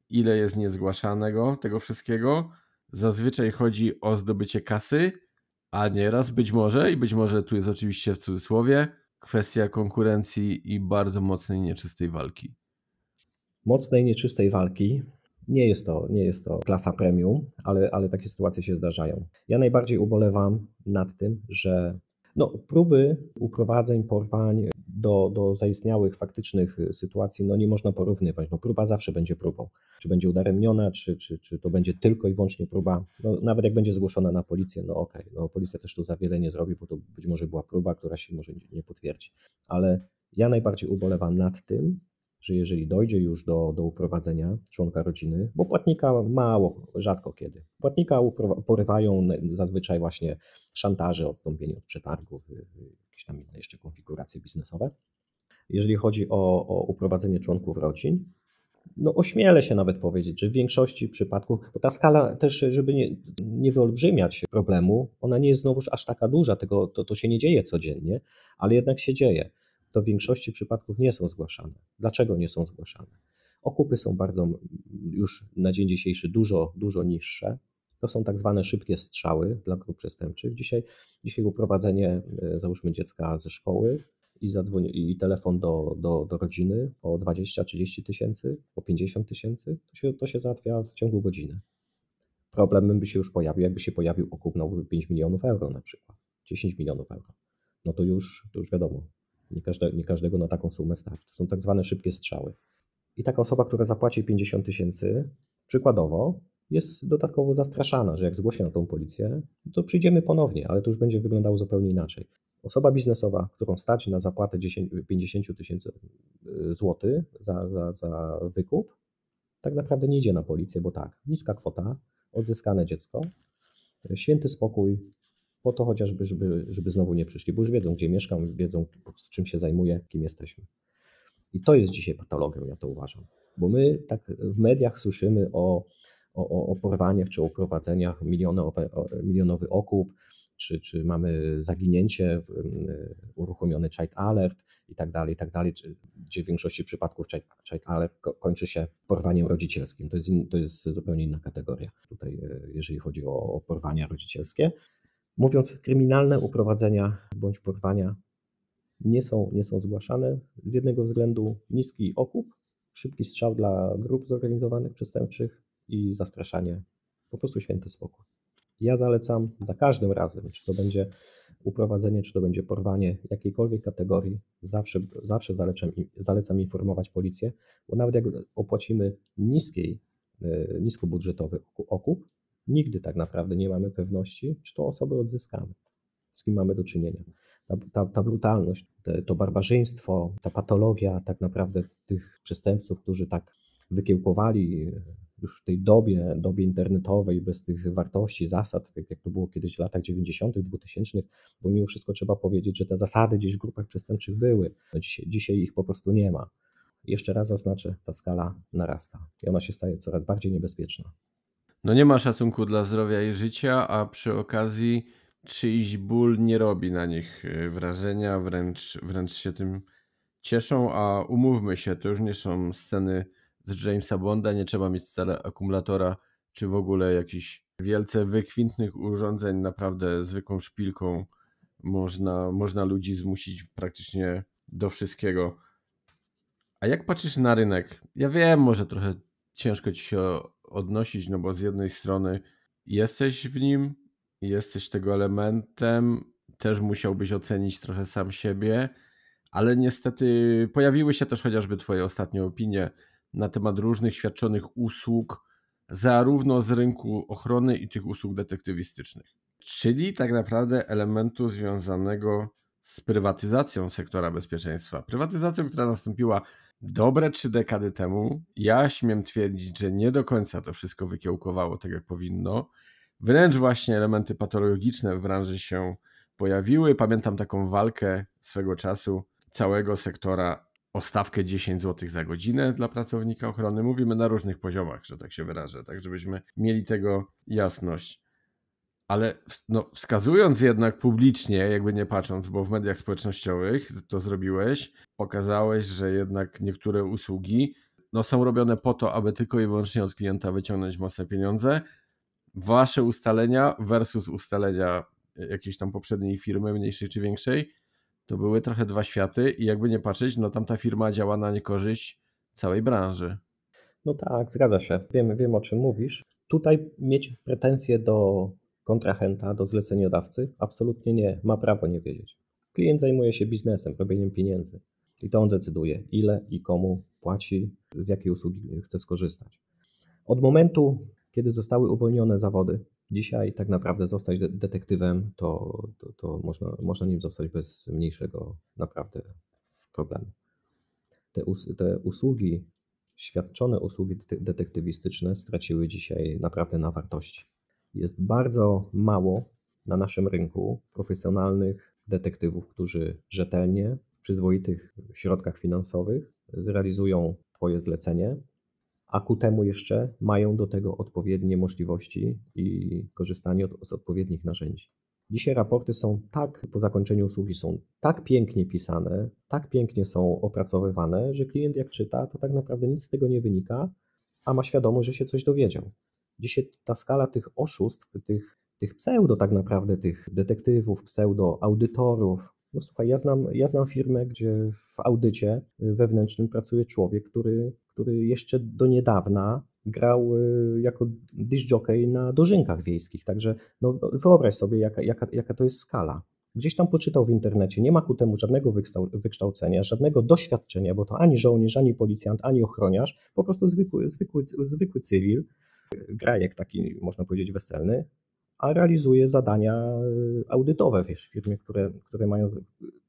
ile jest niezgłaszanego tego wszystkiego. Zazwyczaj chodzi o zdobycie kasy, a nieraz być może, i być może tu jest oczywiście w cudzysłowie, kwestia konkurencji i bardzo mocnej, nieczystej walki mocnej, nieczystej walki. Nie jest to, nie jest to klasa premium, ale, ale takie sytuacje się zdarzają. Ja najbardziej ubolewam nad tym, że no, próby uprowadzeń, porwań do, do zaistniałych faktycznych sytuacji no, nie można porównywać. No, próba zawsze będzie próbą. Czy będzie udaremniona, czy, czy, czy to będzie tylko i wyłącznie próba. No, nawet jak będzie zgłoszona na policję, no okej, okay, no, policja też tu za wiele nie zrobi, bo to być może była próba, która się może nie potwierdzi. Ale ja najbardziej ubolewam nad tym, że jeżeli dojdzie już do, do uprowadzenia członka rodziny, bo płatnika mało, rzadko kiedy, płatnika porywają zazwyczaj właśnie szantaże, odstąpienie od przetargów, y, y, jakieś tam inne jeszcze konfiguracje biznesowe. Jeżeli chodzi o, o uprowadzenie członków rodzin, no ośmielę się nawet powiedzieć, że w większości przypadków, bo ta skala też, żeby nie, nie wyolbrzymiać problemu, ona nie jest znowuż aż taka duża, tego, to, to się nie dzieje codziennie, ale jednak się dzieje to w większości przypadków nie są zgłaszane. Dlaczego nie są zgłaszane? Okupy są bardzo już na dzień dzisiejszy dużo, dużo niższe. To są tak zwane szybkie strzały dla grup przestępczych. Dzisiaj, dzisiaj uprowadzenie, e, załóżmy, dziecka ze szkoły i, zadzwoni, i telefon do, do, do rodziny o 20-30 tysięcy, o 50 tysięcy, to się, to się załatwia w ciągu godziny. Problem by się już pojawił, jakby się pojawił okup na 5 milionów euro na przykład, 10 milionów euro. No to już, to już wiadomo, nie, każde, nie każdego na taką sumę stać. To są tak zwane szybkie strzały. I taka osoba, która zapłaci 50 tysięcy, przykładowo, jest dodatkowo zastraszana, że jak zgłosi na tą policję, to przyjdziemy ponownie, ale to już będzie wyglądało zupełnie inaczej. Osoba biznesowa, którą stać na zapłatę 10, 50 tysięcy y, złotych za, za, za wykup, tak naprawdę nie idzie na policję, bo tak, niska kwota, odzyskane dziecko, święty spokój, po to chociażby, żeby, żeby znowu nie przyszli, bo już wiedzą, gdzie mieszkam, wiedzą, czym się zajmuję, kim jesteśmy. I to jest dzisiaj patologią, ja to uważam. Bo my tak w mediach słyszymy o, o, o porwaniach czy o prowadzeniach, milionowe, milionowy okup, czy, czy mamy zaginięcie, uruchomiony child alert i tak dalej, i tak dalej, gdzie w większości przypadków child, child alert kończy się porwaniem rodzicielskim. To jest, in, to jest zupełnie inna kategoria tutaj, e, jeżeli chodzi o, o porwania rodzicielskie. Mówiąc, kryminalne uprowadzenia bądź porwania nie są, nie są zgłaszane z jednego względu niski okup, szybki strzał dla grup zorganizowanych przestępczych i zastraszanie, po prostu święty spokój. Ja zalecam za każdym razem, czy to będzie uprowadzenie, czy to będzie porwanie jakiejkolwiek kategorii, zawsze, zawsze zalecam, zalecam informować policję, bo nawet jak opłacimy niskiej, e, niskobudżetowy okup, Nigdy tak naprawdę nie mamy pewności, czy tą osobę odzyskamy, z kim mamy do czynienia. Ta, ta, ta brutalność, te, to barbarzyństwo, ta patologia tak naprawdę tych przestępców, którzy tak wykiełkowali już w tej dobie, dobie internetowej, bez tych wartości, zasad, tak jak to było kiedyś w latach 90., 2000, bo mimo wszystko trzeba powiedzieć, że te zasady gdzieś w grupach przestępczych były. No dzisiaj, dzisiaj ich po prostu nie ma. Jeszcze raz zaznaczę, ta skala narasta i ona się staje coraz bardziej niebezpieczna. No nie ma szacunku dla zdrowia i życia, a przy okazji czyjś ból nie robi na nich y, wrażenia, wręcz, wręcz się tym cieszą, a umówmy się, to już nie są sceny z Jamesa Bonda, nie trzeba mieć wcale akumulatora, czy w ogóle jakichś wielce wykwintnych urządzeń, naprawdę zwykłą szpilką można, można ludzi zmusić praktycznie do wszystkiego. A jak patrzysz na rynek? Ja wiem, może trochę ciężko ci się odnosić, no bo z jednej strony jesteś w nim, jesteś tego elementem, też musiałbyś ocenić trochę sam siebie, ale niestety pojawiły się też chociażby Twoje ostatnie opinie na temat różnych świadczonych usług, zarówno z rynku ochrony i tych usług detektywistycznych. Czyli tak naprawdę elementu związanego z prywatyzacją sektora bezpieczeństwa. Prywatyzacją, która nastąpiła dobre trzy dekady temu. Ja śmiem twierdzić, że nie do końca to wszystko wykiełkowało tak, jak powinno. Wręcz właśnie elementy patologiczne w branży się pojawiły. Pamiętam taką walkę swego czasu całego sektora o stawkę 10 zł za godzinę dla pracownika ochrony. Mówimy na różnych poziomach, że tak się wyrażę, tak żebyśmy mieli tego jasność. Ale no, wskazując jednak publicznie, jakby nie patrząc, bo w mediach społecznościowych to zrobiłeś, pokazałeś, że jednak niektóre usługi no, są robione po to, aby tylko i wyłącznie od klienta wyciągnąć mocne pieniądze. Wasze ustalenia versus ustalenia jakiejś tam poprzedniej firmy, mniejszej czy większej, to były trochę dwa światy i jakby nie patrzeć, no tam ta firma działa na niekorzyść całej branży. No tak, zgadza się. Wiem, wiem o czym mówisz. Tutaj mieć pretensje do kontrahenta, do zleceniodawcy? Absolutnie nie. Ma prawo nie wiedzieć. Klient zajmuje się biznesem, robieniem pieniędzy. I to on decyduje, ile i komu płaci, z jakiej usługi chce skorzystać. Od momentu, kiedy zostały uwolnione zawody, dzisiaj tak naprawdę zostać detektywem, to, to, to można, można nim zostać bez mniejszego naprawdę problemu. Te, us te usługi, świadczone usługi detektywistyczne straciły dzisiaj naprawdę na wartości. Jest bardzo mało na naszym rynku profesjonalnych detektywów, którzy rzetelnie, w przyzwoitych środkach finansowych zrealizują Twoje zlecenie, a ku temu jeszcze mają do tego odpowiednie możliwości i korzystanie od, z odpowiednich narzędzi. Dzisiaj raporty są tak, po zakończeniu usługi są tak pięknie pisane, tak pięknie są opracowywane, że klient jak czyta, to tak naprawdę nic z tego nie wynika, a ma świadomość, że się coś dowiedział. Dzisiaj ta skala tych oszustw, tych, tych pseudo tak naprawdę, tych detektywów, pseudo audytorów, no słuchaj, ja znam, ja znam firmę, gdzie w audycie wewnętrznym pracuje człowiek, który, y, grajek taki, można powiedzieć, weselny, a realizuje zadania e, audytowe w firmie, które, które mają.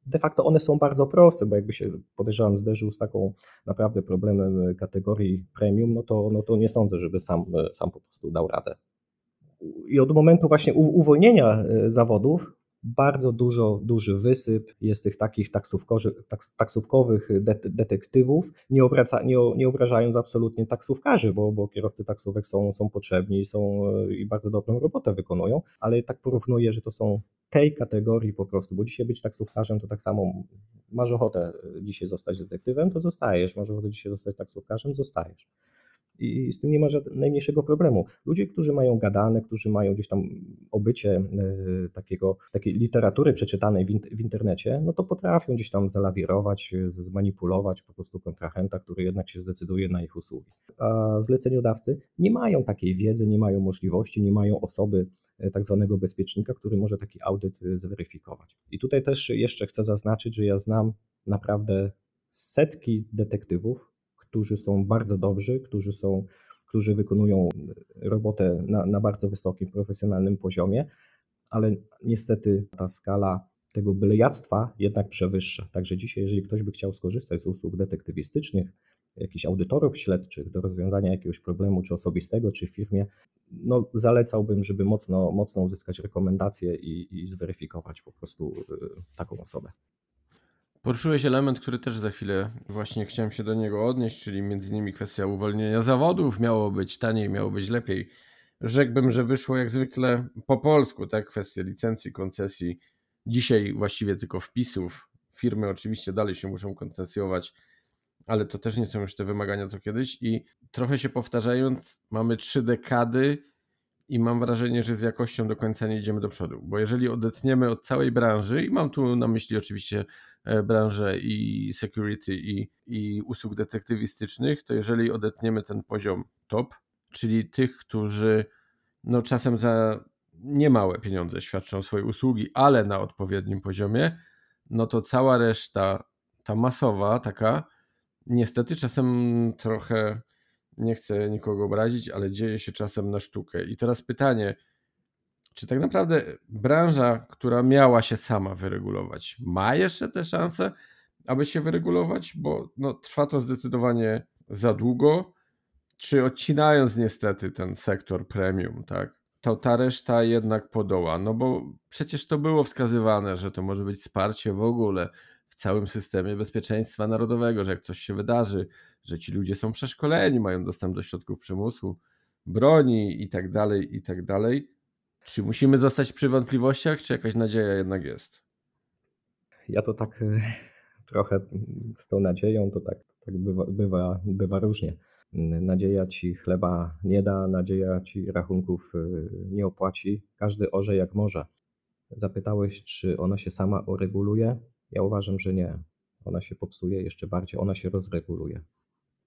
De facto one są bardzo proste, bo jakby się podejrzewam, zderzył z taką naprawdę problemem kategorii premium, no to, no to nie sądzę, żeby sam, e, sam po prostu dał radę. I od momentu właśnie uwolnienia zawodów bardzo dużo, duży wysyp jest tych takich taksówkowych detektywów, nie, obraca, nie, nie obrażając absolutnie taksówkarzy, bo, bo kierowcy taksówek są, są potrzebni są, i bardzo dobrą robotę wykonują, ale tak porównuję, że to są tej kategorii po prostu, bo dzisiaj być taksówkarzem to tak samo masz ochotę dzisiaj zostać detektywem, to zostajesz, masz ochotę dzisiaj zostać taksówkarzem, zostajesz i z tym nie ma żadnego, najmniejszego problemu. Ludzie, którzy mają gadane, którzy mają gdzieś tam obycie e, takiego, takiej literatury przeczytanej w, in, w, internecie, no to potrafią gdzieś tam zalawirować, zmanipulować po prostu kontrahenta, który jednak się zdecyduje na ich usługi. A zleceniodawcy nie mają takiej wiedzy, nie mają możliwości, nie mają osoby e, tak zwanego bezpiecznika, który może taki audyt e, zweryfikować. I tutaj też jeszcze chcę zaznaczyć, że ja znam naprawdę setki detektywów, którzy są bardzo dobrzy, którzy, są, którzy wykonują robotę na, na bardzo wysokim, profesjonalnym poziomie, ale niestety ta skala tego bylejactwa jednak przewyższa. Także dzisiaj, jeżeli ktoś by chciał skorzystać z usług detektywistycznych, jakichś audytorów śledczych do rozwiązania jakiegoś problemu, czy osobistego, czy w firmie, no zalecałbym, żeby mocno, mocno uzyskać rekomendacje i, i zweryfikować po prostu y, taką osobę. Poruszyłeś element, który też za chwilę właśnie chciałem się do niego odnieść, czyli między innymi kwestia uwolnienia zawodów. Miało być taniej, miało być lepiej. Rzekłbym, że wyszło jak zwykle po polsku, tak? Kwestie licencji, koncesji. Dzisiaj właściwie tylko wpisów. Firmy oczywiście dalej się muszą koncesjować, ale to też nie są już te wymagania co kiedyś. I trochę się powtarzając, mamy trzy dekady i mam wrażenie, że z jakością do końca nie idziemy do przodu. Bo jeżeli odetniemy od całej branży, i mam tu na myśli oczywiście e, branżę i security, i, i usług detektywistycznych, to jeżeli odetniemy ten poziom top, czyli tych, którzy no czasem za niemałe pieniądze świadczą swoje usługi, ale na odpowiednim poziomie, no to cała reszta, ta masowa, taka, niestety czasem trochę nie chcę nikogo obrazić, ale dzieje się czasem na sztukę. I teraz pytanie, czy tak naprawdę branża, która miała się sama wyregulować, ma jeszcze te szanse, aby się wyregulować? Bo no, trwa to zdecydowanie za długo, czy odcinając niestety ten sektor premium, tak, to ta reszta jednak podoła. No bo przecież to było wskazywane, że to może być wsparcie w ogóle w całym systemie bezpieczeństwa narodowego, że jak coś się wydarzy, że ci ludzie są przeszkoleni, mają dostęp do środków przymusu, broni i tak dalej, i tak dalej. Czy musimy zostać przy wątpliwościach, czy jakaś nadzieja jednak jest? Ja to tak [LAUGHS] trochę z tą nadzieją, to tak, tak bywa, bywa, bywa różnie. Nadzieja ci chleba nie da, nadzieja ci rachunków e, nie opłaci. Każdy orze jak może. Zapytałeś, czy ona się sama ureguluje? Ja uważam, że nie. Ona się popsuje jeszcze bardziej, ona się rozreguluje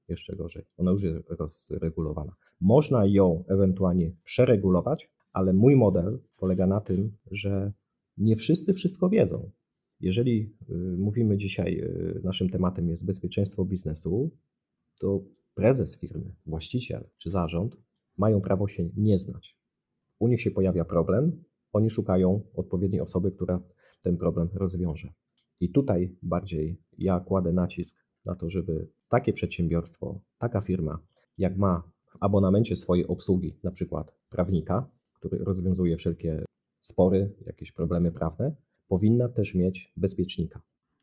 jeszcze gorzej. Ona już jest rozregulowana. Można ją ewentualnie przeregulować, ale mój model polega na tym, że nie wszyscy wszystko wiedzą. Jeżeli y, mówimy dzisiaj, y, naszym tematem jest bezpieczeństwo biznesu, to prezes firmy, właściciel czy zarząd mają prawo się nie znać. U nich się pojawia problem, oni szukają odpowiedniej osoby, która ten problem rozwiąże. I tutaj bardziej ja kładę nacisk na to, żeby takie przedsiębiorstwo, taka firma, jak ma w abonamencie swojej obsługi, na przykład prawnika, który rozwiązuje wszelkie spory, jakieś problemy prawne, powinna też mieć bezpiecznika.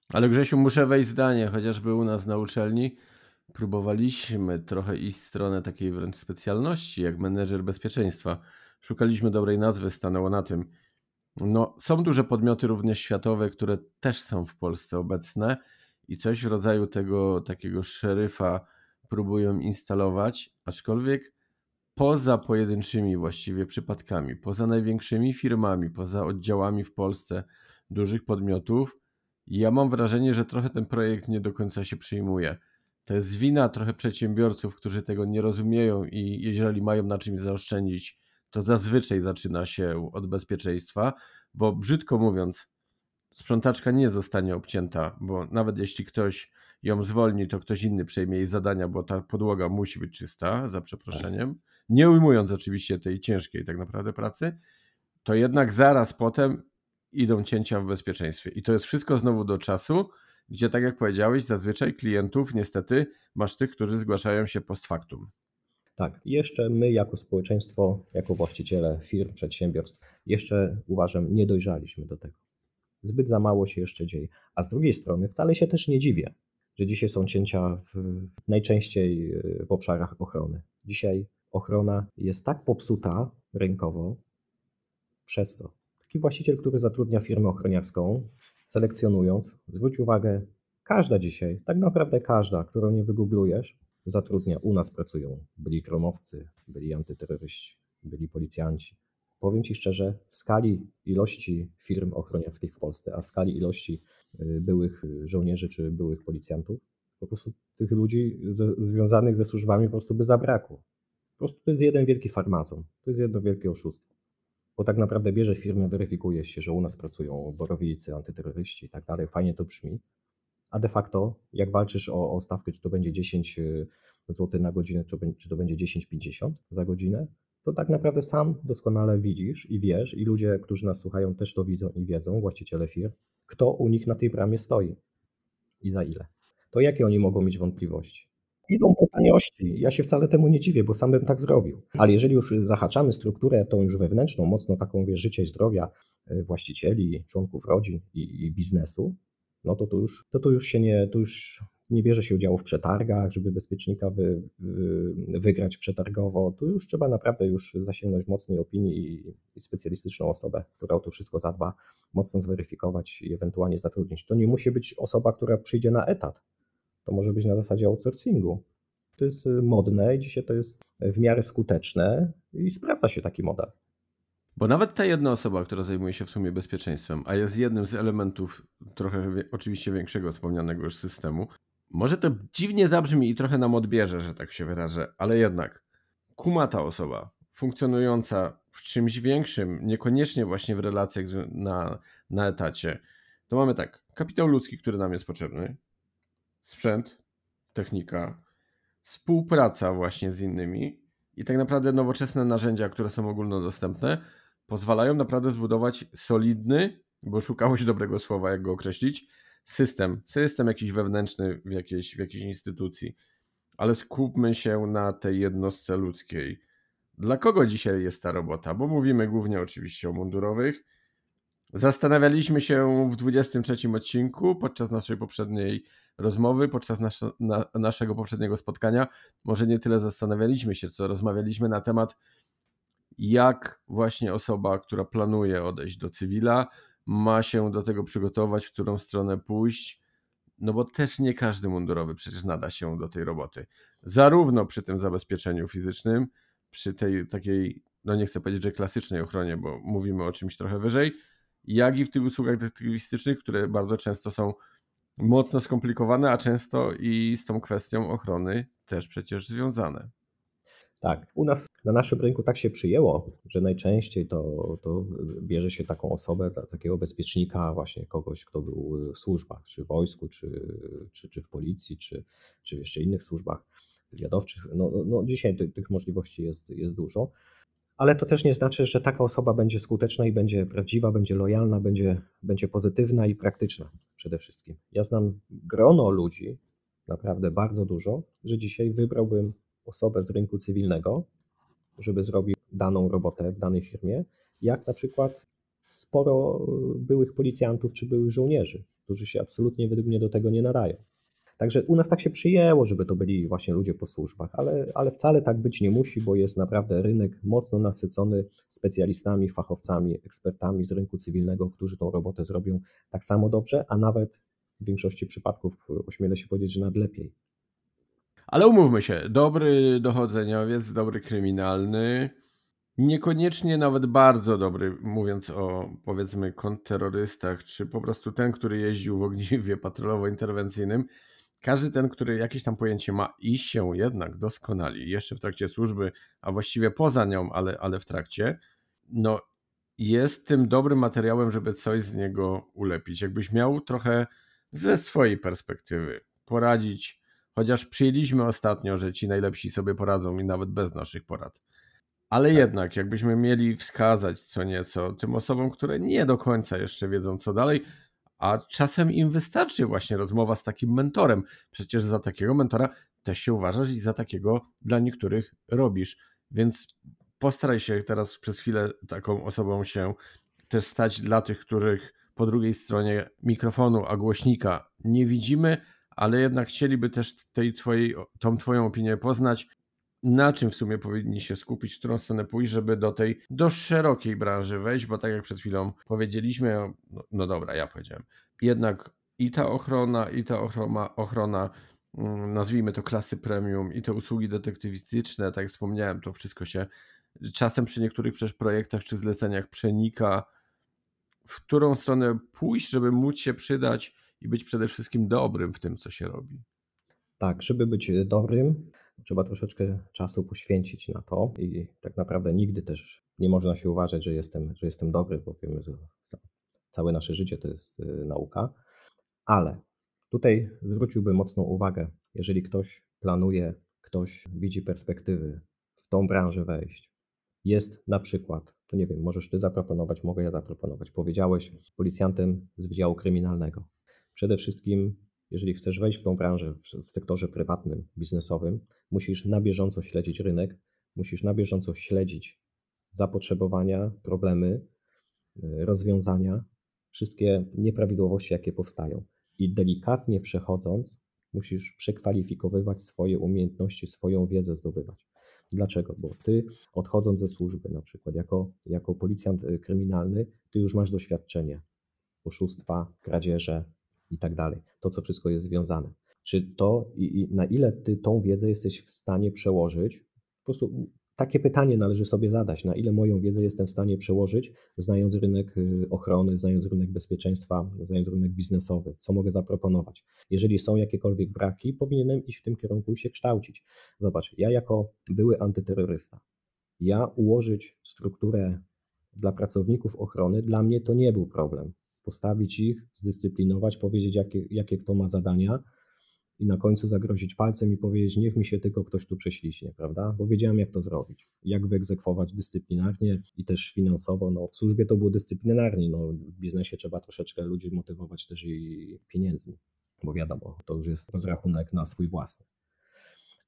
Ale Grzesiu, muszę wejść zdanie, chociażby u nas na uczelni próbowaliśmy trochę iść w stronę takiej wręcz specjalności, jak menedżer bezpieczeństwa. Szukaliśmy dobrej nazwy, stanęło na tym. No, są duże podmioty również światowe, które też są w Polsce obecne i coś w rodzaju tego takiego szeryfa próbują instalować, aczkolwiek poza pojedynczymi właściwie przypadkami, poza największymi firmami, poza oddziałami w Polsce dużych podmiotów, ja mam wrażenie, że trochę ten projekt nie do końca się przyjmuje. To jest wina trochę przedsiębiorców, którzy tego nie rozumieją i jeżeli mają na czymś zaoszczędzić, to zazwyczaj zaczyna się od bezpieczeństwa, bo brzydko mówiąc, sprzątaczka nie zostanie obcięta, bo nawet jeśli ktoś ją zwolni, to ktoś inny przejmie jej zadania, bo ta podłoga musi być czysta, za przeproszeniem. Nie ujmując oczywiście tej ciężkiej tak naprawdę pracy, to jednak zaraz potem idą cięcia w bezpieczeństwie. I to jest wszystko znowu do czasu, gdzie tak jak powiedziałeś, zazwyczaj klientów niestety masz tych, którzy zgłaszają się post factum. Tak, jeszcze my jako społeczeństwo, jako właściciele firm, przedsiębiorstw, jeszcze uważam, nie dojrzaliśmy do tego. Zbyt za mało się jeszcze dzieje. A z drugiej strony wcale się też nie dziwię, że dzisiaj są cięcia w, najczęściej w obszarach ochrony. Dzisiaj ochrona jest tak popsuta rynkowo, przez co taki właściciel, który zatrudnia firmę ochroniarską, selekcjonując, zwróć uwagę, każda dzisiaj, tak naprawdę każda, którą nie wygooglujesz, zatrudnia. U nas pracują byli kromowcy, byli antyterroryści, byli policjanci, powiem Ci szczerze, w skali ilości firm ochroniarskich w Polsce, a w skali ilości y, byłych żołnierzy czy byłych policjantów, po prostu tych ludzi ze, związanych ze służbami po prostu by zabrakło. Po prostu to jest jeden wielki farmazon, to jest jedno wielkie oszustwo. Bo tak naprawdę bierze firmę, weryfikuje się, że u nas pracują borowicy, antyterroryści i tak dalej, fajnie to brzmi, a de facto jak walczysz o, o stawkę, czy to będzie 10 y, zł na godzinę, czy to będzie 10,50 za godzinę, to tak naprawdę sam doskonale widzisz i wiesz, i ludzie, którzy nas słuchają, też to widzą i wiedzą, właściciele firm, kto u nich na tej bramie stoi i za ile. To jakie oni mogą mieć wątpliwości? idą po taniości. Ja się wcale temu nie dziwię, bo sam bym tak zrobił. Ale jeżeli już zahaczamy strukturę tą już wewnętrzną, mocno taką wie, życia i zdrowia e, właścicieli, członków rodzin i, i biznesu, no to tu już, to tu już się nie, tu już nie bierze się udziału w przetargach, żeby bezpiecznika wy, wy, wygrać przetargowo. Tu już trzeba naprawdę już zasięgnąć mocnej opinii i, i, specjalistyczną osobę, która o to wszystko zadba, mocno zweryfikować i ewentualnie zatrudnić. To nie musi być osoba, która przyjdzie na etat. To może być na zasadzie outsourcingu. To jest modne i dzisiaj to jest w miarę skuteczne i sprawdza się taki model. Bo nawet ta jedna osoba, która zajmuje się w sumie bezpieczeństwem, a jest jednym z elementów trochę oczywiście większego wspomnianego już systemu, może to dziwnie zabrzmi i trochę nam odbierze, że tak się wyrażę, ale jednak. Kuma ta osoba funkcjonująca w czymś większym, niekoniecznie właśnie w relacjach na, na etacie, to mamy tak, kapitał ludzki, który nam jest potrzebny, sprzęt, technika, współpraca właśnie z innymi i tak naprawdę nowoczesne narzędzia, które są ogólnodostępne, pozwalają naprawdę zbudować solidny, bo szukałeś dobrego słowa, jak go określić, system, system jakiś wewnętrzny w jakiejś, w jakiejś instytucji. Ale skupmy się na tej jednostce ludzkiej. Dla kogo dzisiaj jest ta robota? Bo mówimy głównie oczywiście o mundurowych. Zastanawialiśmy się w 23 odcinku podczas naszej poprzedniej rozmowy, podczas nas, na, naszego poprzedniego spotkania. Może nie tyle zastanawialiśmy się, co rozmawialiśmy na temat, jak właśnie osoba, która planuje odejść do cywila, ma się do tego przygotować, w którą stronę pójść, no bo też nie każdy mundurowy przecież nada się do tej roboty. Zarówno przy tym zabezpieczeniu fizycznym, przy tej takiej, no nie chcę powiedzieć, że klasycznej ochronie, bo mówimy o czymś trochę wyżej, jak i w tych usługach detektywistycznych, które bardzo często są mocno skomplikowane, a często i z tą kwestią ochrony też przecież związane. Tak, u nas na naszym rynku tak się przyjęło, że najczęściej to, to bierze się taką osobę, takiego bezpiecznika, właśnie kogoś, kto był w służbach, czy w wojsku, czy, czy, czy w policji, czy, czy jeszcze innych służbach wywiadowczych. No, no, no dzisiaj tych, tych możliwości jest, jest dużo, ale to też nie znaczy, że taka osoba będzie skuteczna i będzie prawdziwa, będzie lojalna, będzie, będzie pozytywna i praktyczna przede wszystkim. Ja znam grono ludzi, naprawdę bardzo dużo, że dzisiaj wybrałbym osobę z rynku cywilnego, żeby zrobił daną robotę w danej firmie, jak na przykład sporo byłych policjantów czy byłych żołnierzy, którzy się absolutnie według mnie do tego nie nadają. Także u nas tak się przyjęło, żeby to byli właśnie ludzie po służbach, ale, ale wcale tak być nie musi, bo jest naprawdę rynek mocno nasycony specjalistami, fachowcami, ekspertami z rynku cywilnego, którzy tą robotę zrobią tak samo dobrze, a nawet w większości przypadków ośmielę się powiedzieć, że nawet lepiej. Ale umówmy się, dobry dochodzeniowiec, dobry kryminalny, niekoniecznie nawet bardzo dobry, mówiąc o powiedzmy kontrterrorystach, czy po prostu ten, który jeździł w ogniwie patrolowo-interwencyjnym, każdy ten, który jakieś tam pojęcie ma i się jednak doskonali, jeszcze w trakcie służby, a właściwie poza nią, ale, ale w trakcie, no jest tym dobrym materiałem, żeby coś z niego ulepić. Jakbyś miał trochę ze swojej perspektywy poradzić Chociaż przyjęliśmy ostatnio, że ci najlepsi sobie poradzą i nawet bez naszych porad. Ale tak. jednak, jakbyśmy mieli wskazać co nieco tym osobom, które nie do końca jeszcze wiedzą, co dalej, a czasem im wystarczy właśnie rozmowa z takim mentorem. Przecież za takiego mentora też się uważasz i za takiego dla niektórych robisz. Więc postaraj się teraz przez chwilę taką osobą się też stać dla tych, których po drugiej stronie mikrofonu, a głośnika nie widzimy, ale jednak chcieliby też tej twojej, tą twoją opinię poznać, na czym w sumie powinni się skupić, w którą stronę pójść, żeby do tej, do szerokiej branży wejść, bo tak jak przed chwilą powiedzieliśmy, no, no dobra, ja powiedziałem, jednak i ta ochrona, i ta ochrona, ochrona mm, nazwijmy to klasy premium, i te usługi detektywistyczne, tak jak wspomniałem, to wszystko się czasem przy niektórych przecież projektach czy zleceniach przenika, w którą stronę pójść, żeby móc się przydać i być przede wszystkim dobrym w tym, co się robi. Tak, żeby być dobrym, trzeba troszeczkę czasu poświęcić na to i tak naprawdę nigdy też nie można się uważać, że jestem, że jestem dobry, bo wiemy, że całe nasze życie to jest y, nauka. Ale tutaj zwróciłbym mocną uwagę, jeżeli ktoś planuje, ktoś widzi perspektywy w tą branżę wejść, jest na przykład, to nie wiem, możesz ty zaproponować, mogę ja zaproponować. Powiedziałeś policjantem z Wydziału Kryminalnego. Przede wszystkim Jeżeli chcesz wejść w tą branżę w, w sektorze prywatnym, biznesowym, musisz na bieżąco śledzić rynek, musisz na bieżąco śledzić zapotrzebowania, problemy, y, rozwiązania, wszystkie nieprawidłowości, jakie powstają. I delikatnie przechodząc, musisz przekwalifikowywać swoje umiejętności, swoją wiedzę zdobywać. Dlaczego? Bo ty odchodząc ze służby, na przykład jako, jako policjant y, kryminalny, ty już masz doświadczenie oszustwa, kradzieże i tak dalej. To, co wszystko jest związane. Czy to i, i na ile ty tą wiedzę jesteś w stanie przełożyć? Po prostu takie pytanie należy sobie zadać, na ile moją wiedzę jestem w stanie przełożyć, znając rynek y, ochrony, znając rynek bezpieczeństwa, znając rynek biznesowy, co mogę zaproponować. Jeżeli są jakiekolwiek braki, powinienem iść w tym kierunku i się kształcić. Zobacz, ja jako były antyterrorysta, ja ułożyć strukturę dla pracowników ochrony, dla mnie to nie był problem. Postawić ich, zdyscyplinować, powiedzieć, jakie, jakie kto ma zadania, i na końcu zagrozić palcem i powiedzieć, niech mi się tylko ktoś tu prześliśnie, prawda? Bo wiedziałem, jak to zrobić, jak wyegzekwować dyscyplinarnie i też finansowo. No, w służbie to było dyscyplinarnie, no, w biznesie trzeba troszeczkę ludzi motywować też i pieniędzmi, bo wiadomo, to już jest rozrachunek na swój własny.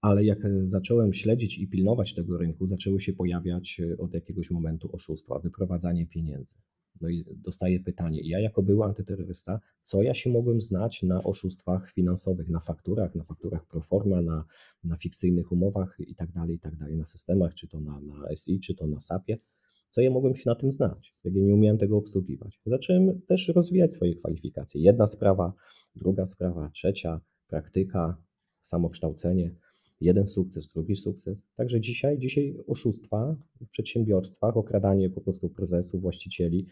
Ale jak zacząłem śledzić i pilnować tego rynku, zaczęły się pojawiać od jakiegoś momentu oszustwa, wyprowadzanie pieniędzy. No i dostaję pytanie, ja jako były antyterrorysta, co ja się mogłem znać na oszustwach finansowych, na fakturach, na fakturach proforma, na, na fikcyjnych umowach i tak dalej, i tak dalej, na systemach, czy to na, na SI, czy to na SAP-ie. Co ja mogłem się na tym znać, jak ja nie umiałem tego obsługiwać? Zacząłem też rozwijać swoje kwalifikacje. Jedna sprawa, druga sprawa, trzecia, praktyka, samokształcenie jeden sukces, drugi sukces. Także dzisiaj, dzisiaj oszustwa w przedsiębiorstwach, okradanie po prostu prezesów, właścicieli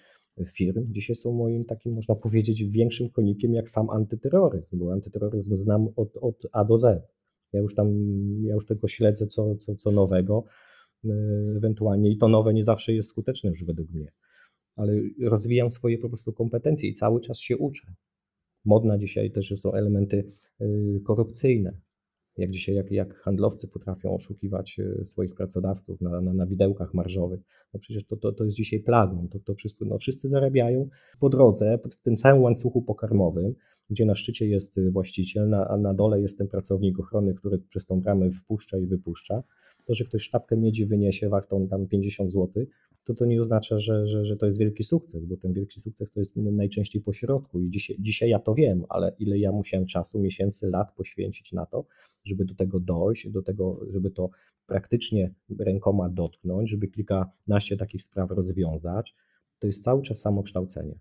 firm, dzisiaj są moim takim, można powiedzieć, większym konikiem jak sam antyterroryzm, bo antyterroryzm znam od, od A do Z. Ja już tam, ja już tego śledzę co, co, co nowego, e, ewentualnie i to nowe nie zawsze jest skuteczne już według mnie, ale rozwijam swoje po prostu kompetencje i cały czas się uczę. Modna dzisiaj też są elementy e, korupcyjne, jak dzisiaj, jak, jak handlowcy potrafią oszukiwać e, swoich pracodawców na, na, na widełkach marżowych. No przecież to, to, to jest dzisiaj plagą. To, to wszystko, no wszyscy zarabiają po drodze, w tym całym łańcuchu pokarmowym, gdzie na szczycie jest właściciel, na, a na dole jest ten pracownik ochrony, który przez tą bramę wpuszcza i wypuszcza. To, że ktoś sztabkę miedzi wyniesie wartą tam 50 zł, to to nie oznacza, że, że, że to jest wielki sukces, bo ten wielki sukces to jest najczęściej po środku i dzisiaj, dzisiaj ja to wiem, ale ile ja musiałem czasu, miesięcy, lat poświęcić na to, żeby do tego dojść, do tego, żeby to praktycznie rękoma dotknąć, żeby kilkanaście takich spraw rozwiązać, to jest cały czas samokształcenie.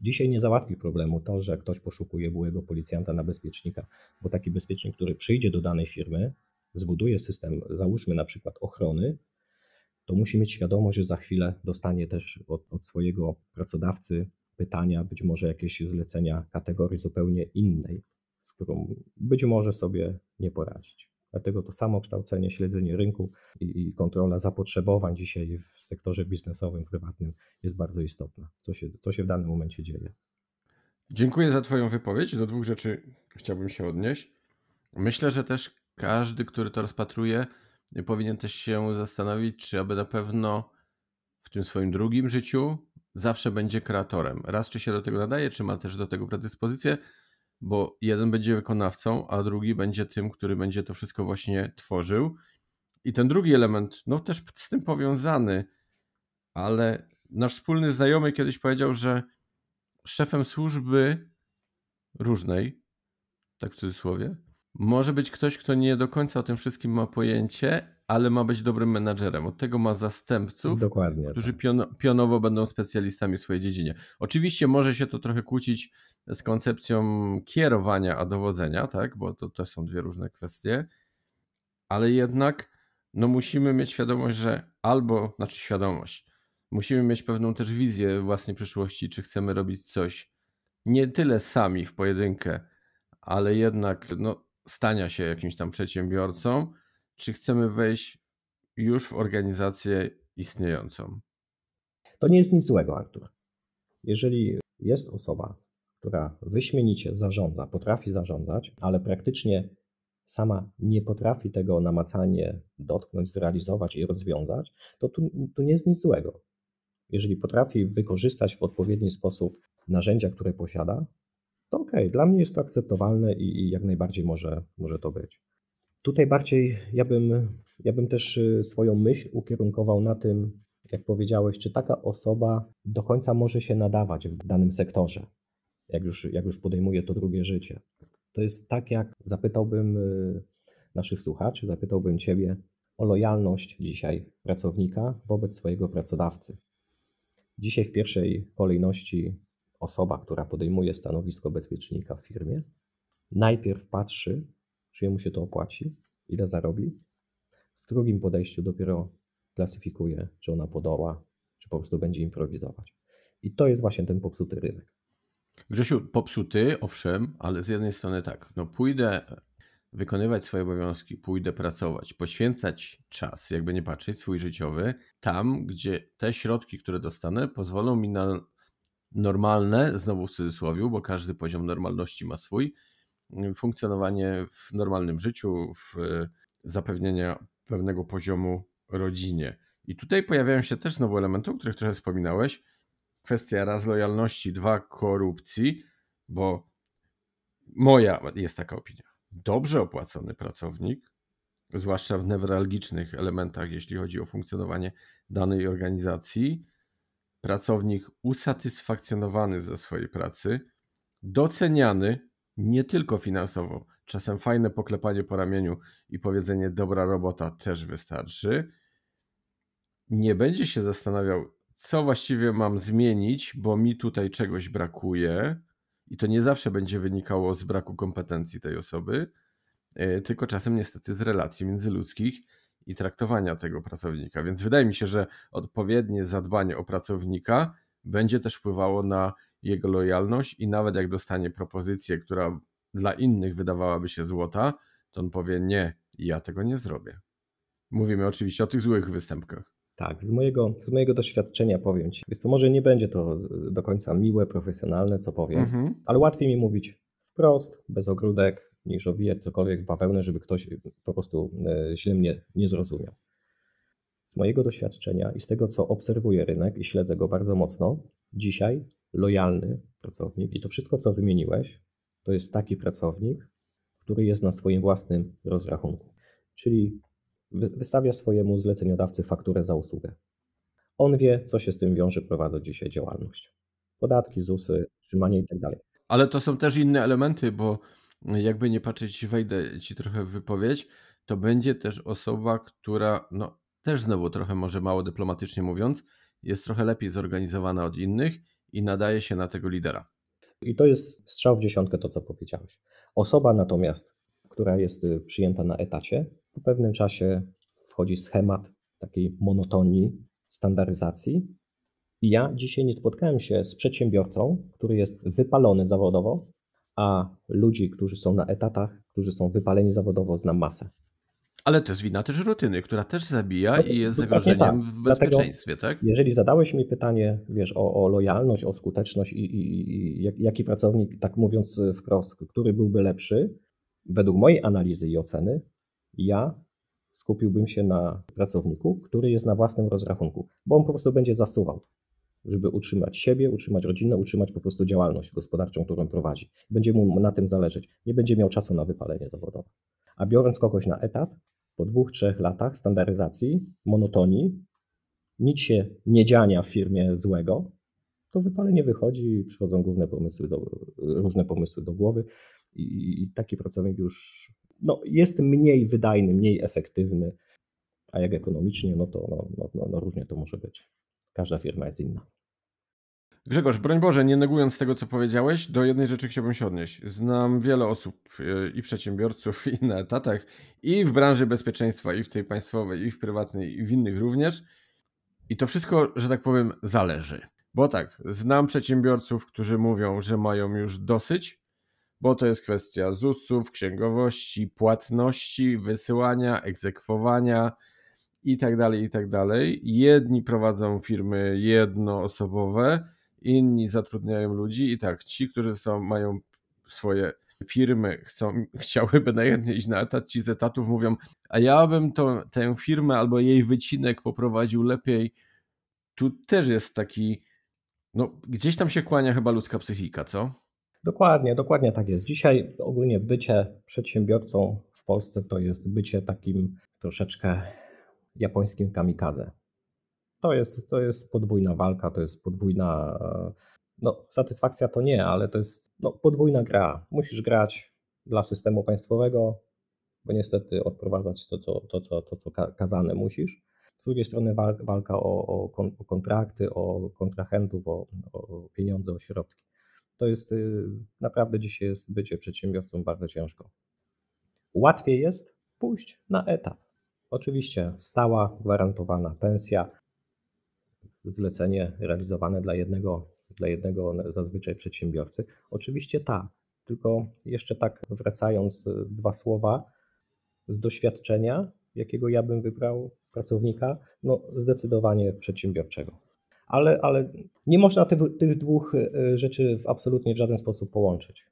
Dzisiaj nie załatwi problemu to, że ktoś poszukuje byłego policjanta na bezpiecznika, bo taki bezpiecznik, który przyjdzie do danej firmy, zbuduje system, załóżmy na przykład ochrony, to musi mieć świadomość, że za chwilę dostanie też od, od swojego pracodawcy pytania, być może jakieś zlecenia kategorii zupełnie innej, z którą być może sobie nie poradzić. Dlatego to samo kształcenie, śledzenie rynku i, kontrola zapotrzebowań dzisiaj w sektorze biznesowym, prywatnym jest bardzo istotna. Co się, co się w danym momencie dzieje. Dziękuję za Twoją wypowiedź. Do dwóch rzeczy chciałbym się odnieść. Myślę, że też każdy, który to rozpatruje, powinien też się zastanowić, czy aby na pewno w tym swoim drugim życiu zawsze będzie kreatorem. Raz, czy się do tego nadaje, czy ma też do tego predyspozycję, bo jeden będzie wykonawcą, a drugi będzie tym, który będzie to wszystko właśnie tworzył. I ten drugi element, no też z tym powiązany, ale nasz wspólny znajomy kiedyś powiedział, że szefem służby różnej, tak w cudzysłowie, może być ktoś, kto nie do końca o tym wszystkim ma pojęcie, ale ma być dobrym menadżerem. Od tego ma zastępców, Dokładnie, którzy tak. pion pionowo będą specjalistami w swojej dziedzinie. Oczywiście może się to trochę kłócić z koncepcją kierowania a dowodzenia, tak? bo to, to są dwie różne kwestie, ale jednak no musimy mieć świadomość, że albo, znaczy świadomość, musimy mieć pewną też wizję własnej przyszłości, czy chcemy robić coś nie tyle sami w pojedynkę, ale jednak no, stania się jakimś tam przedsiębiorcą, czy chcemy wejść już w organizację istniejącą? To nie jest nic złego, Artur. Jeżeli jest osoba, która wyśmienicie zarządza, potrafi zarządzać, ale praktycznie sama nie potrafi tego namacalnie dotknąć, zrealizować i rozwiązać, to tu, tu nie jest nic złego. Jeżeli potrafi wykorzystać w odpowiedni sposób narzędzia, które posiada, to okej, okay. dla mnie jest to akceptowalne i, i jak najbardziej może, może to być. Tutaj bardziej ja bym, ja bym też y, swoją myśl ukierunkował na tym, jak powiedziałeś, czy taka osoba do końca może się nadawać w danym sektorze, jak już, jak już podejmuje to drugie życie. To jest tak, jak zapytałbym y, naszych słuchaczy, zapytałbym Ciebie o lojalność dzisiaj pracownika wobec swojego pracodawcy. Dzisiaj w pierwszej kolejności osoba, która podejmuje stanowisko bezpiecznika w firmie, najpierw patrzy, czy mu się to opłaci, ile zarobi. W drugim podejściu dopiero klasyfikuje, czy ona podoła, czy po prostu będzie improwizować. I to jest właśnie ten popsuty rynek. Grzesiu, popsuty, owszem, ale z jednej strony tak, no pójdę wykonywać swoje obowiązki, pójdę pracować, poświęcać czas, jakby nie patrzeć, swój życiowy, tam, gdzie te środki, które dostanę, pozwolą mi na normalne, znowu w cudzysłowie, bo każdy poziom normalności ma swój, funkcjonowanie w normalnym życiu, w zapewnienie pewnego poziomu rodzinie. I tutaj pojawiają się też znowu elementy, o których trochę wspominałeś. Kwestia raz lojalności, dwa korupcji, bo moja jest taka opinia. Dobrze opłacony pracownik, zwłaszcza w newralgicznych elementach, jeśli chodzi o funkcjonowanie danej organizacji, pracownik usatysfakcjonowany ze swojej pracy, doceniany nie tylko finansowo. Czasem fajne poklepanie po ramieniu i powiedzenie dobra robota też wystarczy. Nie będzie się zastanawiał, co właściwie mam zmienić, bo mi tutaj czegoś brakuje. I to nie zawsze będzie wynikało z braku kompetencji tej osoby, e, tylko czasem niestety z relacji międzyludzkich i traktowania tego pracownika. Więc wydaje mi się, że odpowiednie zadbanie o pracownika będzie też wpływało na jego lojalność i nawet jak dostanie propozycję, która dla innych wydawałaby się złota, to on powie nie, ja tego nie zrobię. Mówimy oczywiście o tych złych występkach. Tak, z mojego, z mojego doświadczenia powiem Ci. Więc to może nie będzie to do końca miłe, profesjonalne, co powiem, mhm. ale łatwiej mi mówić wprost, bez ogródek, niż owijać cokolwiek w bawełnę, żeby ktoś po prostu źle mnie nie zrozumiał. Z mojego doświadczenia i z tego, co obserwuję rynek i śledzę go bardzo mocno, dzisiaj lojalny pracownik i to wszystko, co wymieniłeś, to jest taki pracownik, który jest na swoim własnym rozrachunku. Czyli wystawia swojemu zleceniodawcy fakturę za usługę. On wie, co się z tym wiąże, prowadząc dzisiaj działalność. Podatki, ZUSy, trzymanie i tak dalej. Ale to są też inne elementy, bo jakby nie patrzeć, wejdę ci trochę w wypowiedź, to będzie też osoba, która, no też znowu trochę może mało dyplomatycznie mówiąc, jest trochę lepiej zorganizowana od innych i nadaje się na tego lidera. I to jest strzał w dziesiątkę to, co powiedziałeś. Osoba natomiast, która jest y, przyjęta na etacie, po pewnym czasie wchodzi schemat takiej monotonii, standaryzacji. I ja dzisiaj nie spotkałem się z przedsiębiorcą, który jest wypalony zawodowo, a ludzi, którzy są na etatach, którzy są wypaleni zawodowo, znam masę. Ale to jest wina też rutyny, która też zabija no, i jest zagrożeniem tak. w bezpieczeństwie, Dlatego, tak? Jeżeli zadałeś mi pytanie, wiesz, o, o lojalność, o skuteczność i, i, i, jaki pracownik, tak mówiąc wprost, który byłby lepszy, według mojej analizy i oceny, ja skupiłbym się na pracowniku, który jest na własnym rozrachunku, bo on po prostu będzie zasuwał, żeby utrzymać siebie, utrzymać rodzinę, utrzymać po prostu działalność gospodarczą, którą prowadzi. Będzie mu na tym zależeć. Nie będzie miał czasu na wypalenie zawodowe. A biorąc kogoś na etat, po dwóch, trzech latach standaryzacji, monotonii, nic się nie dziania w firmie złego, to wypalenie wychodzi i przychodzą główne pomysły do, różne pomysły do głowy i, i taki pracownik już no, jest mniej wydajny, mniej efektywny, a jak ekonomicznie, no to no, no, no, no różnie to może być. Każda firma jest inna. Grzegorz, broń Boże, nie negując tego, co powiedziałeś, do jednej rzeczy chciałbym się odnieść. Znam wiele osób e, i przedsiębiorców, [LAUGHS] i na etatach, i w branży bezpieczeństwa, i w tej państwowej, i w prywatnej, i w innych również. I to wszystko, że tak powiem, zależy. Bo tak, znam przedsiębiorców, którzy mówią, że mają już dosyć, bo to jest kwestia ZUS-ów, księgowości, płatności, wysyłania, egzekwowania i tak dalej, i tak dalej. Jedni prowadzą firmy jednoosobowe, inni zatrudniają ludzi i tak, ci, którzy są, mają swoje firmy, chcą, [LAUGHS] chciałyby najchętniej iść na etat, ci z etatów mówią, a ja bym to, tę firmę albo jej wycinek poprowadził lepiej. Tu też jest taki, no gdzieś tam się kłania chyba ludzka psychika, co? Dokładnie, dokładnie tak jest. Dzisiaj ogólnie bycie przedsiębiorcą w Polsce to jest bycie takim troszeczkę japońskim kamikadze. To jest, to jest podwójna walka, to jest podwójna. No, satysfakcja to nie, ale to jest no, podwójna gra. Musisz grać dla systemu państwowego, bo niestety odprowadzać to, co, to, co, to, co kazane musisz. Z drugiej strony walka o, o, o kontrakty, o kontrahentów, o, o pieniądze, o środki. To jest y, naprawdę dzisiaj jest bycie przedsiębiorcą bardzo ciężko. Łatwiej jest pójść na etat. Oczywiście stała, gwarantowana pensja, zlecenie realizowane dla jednego, dla jednego zazwyczaj przedsiębiorcy. Oczywiście tak, tylko jeszcze tak wracając y, dwa słowa z doświadczenia, jakiego ja bym wybrał pracownika, no zdecydowanie przedsiębiorczego. Ale, ale nie można tych, tych dwóch y, rzeczy w absolutnie w żaden sposób połączyć.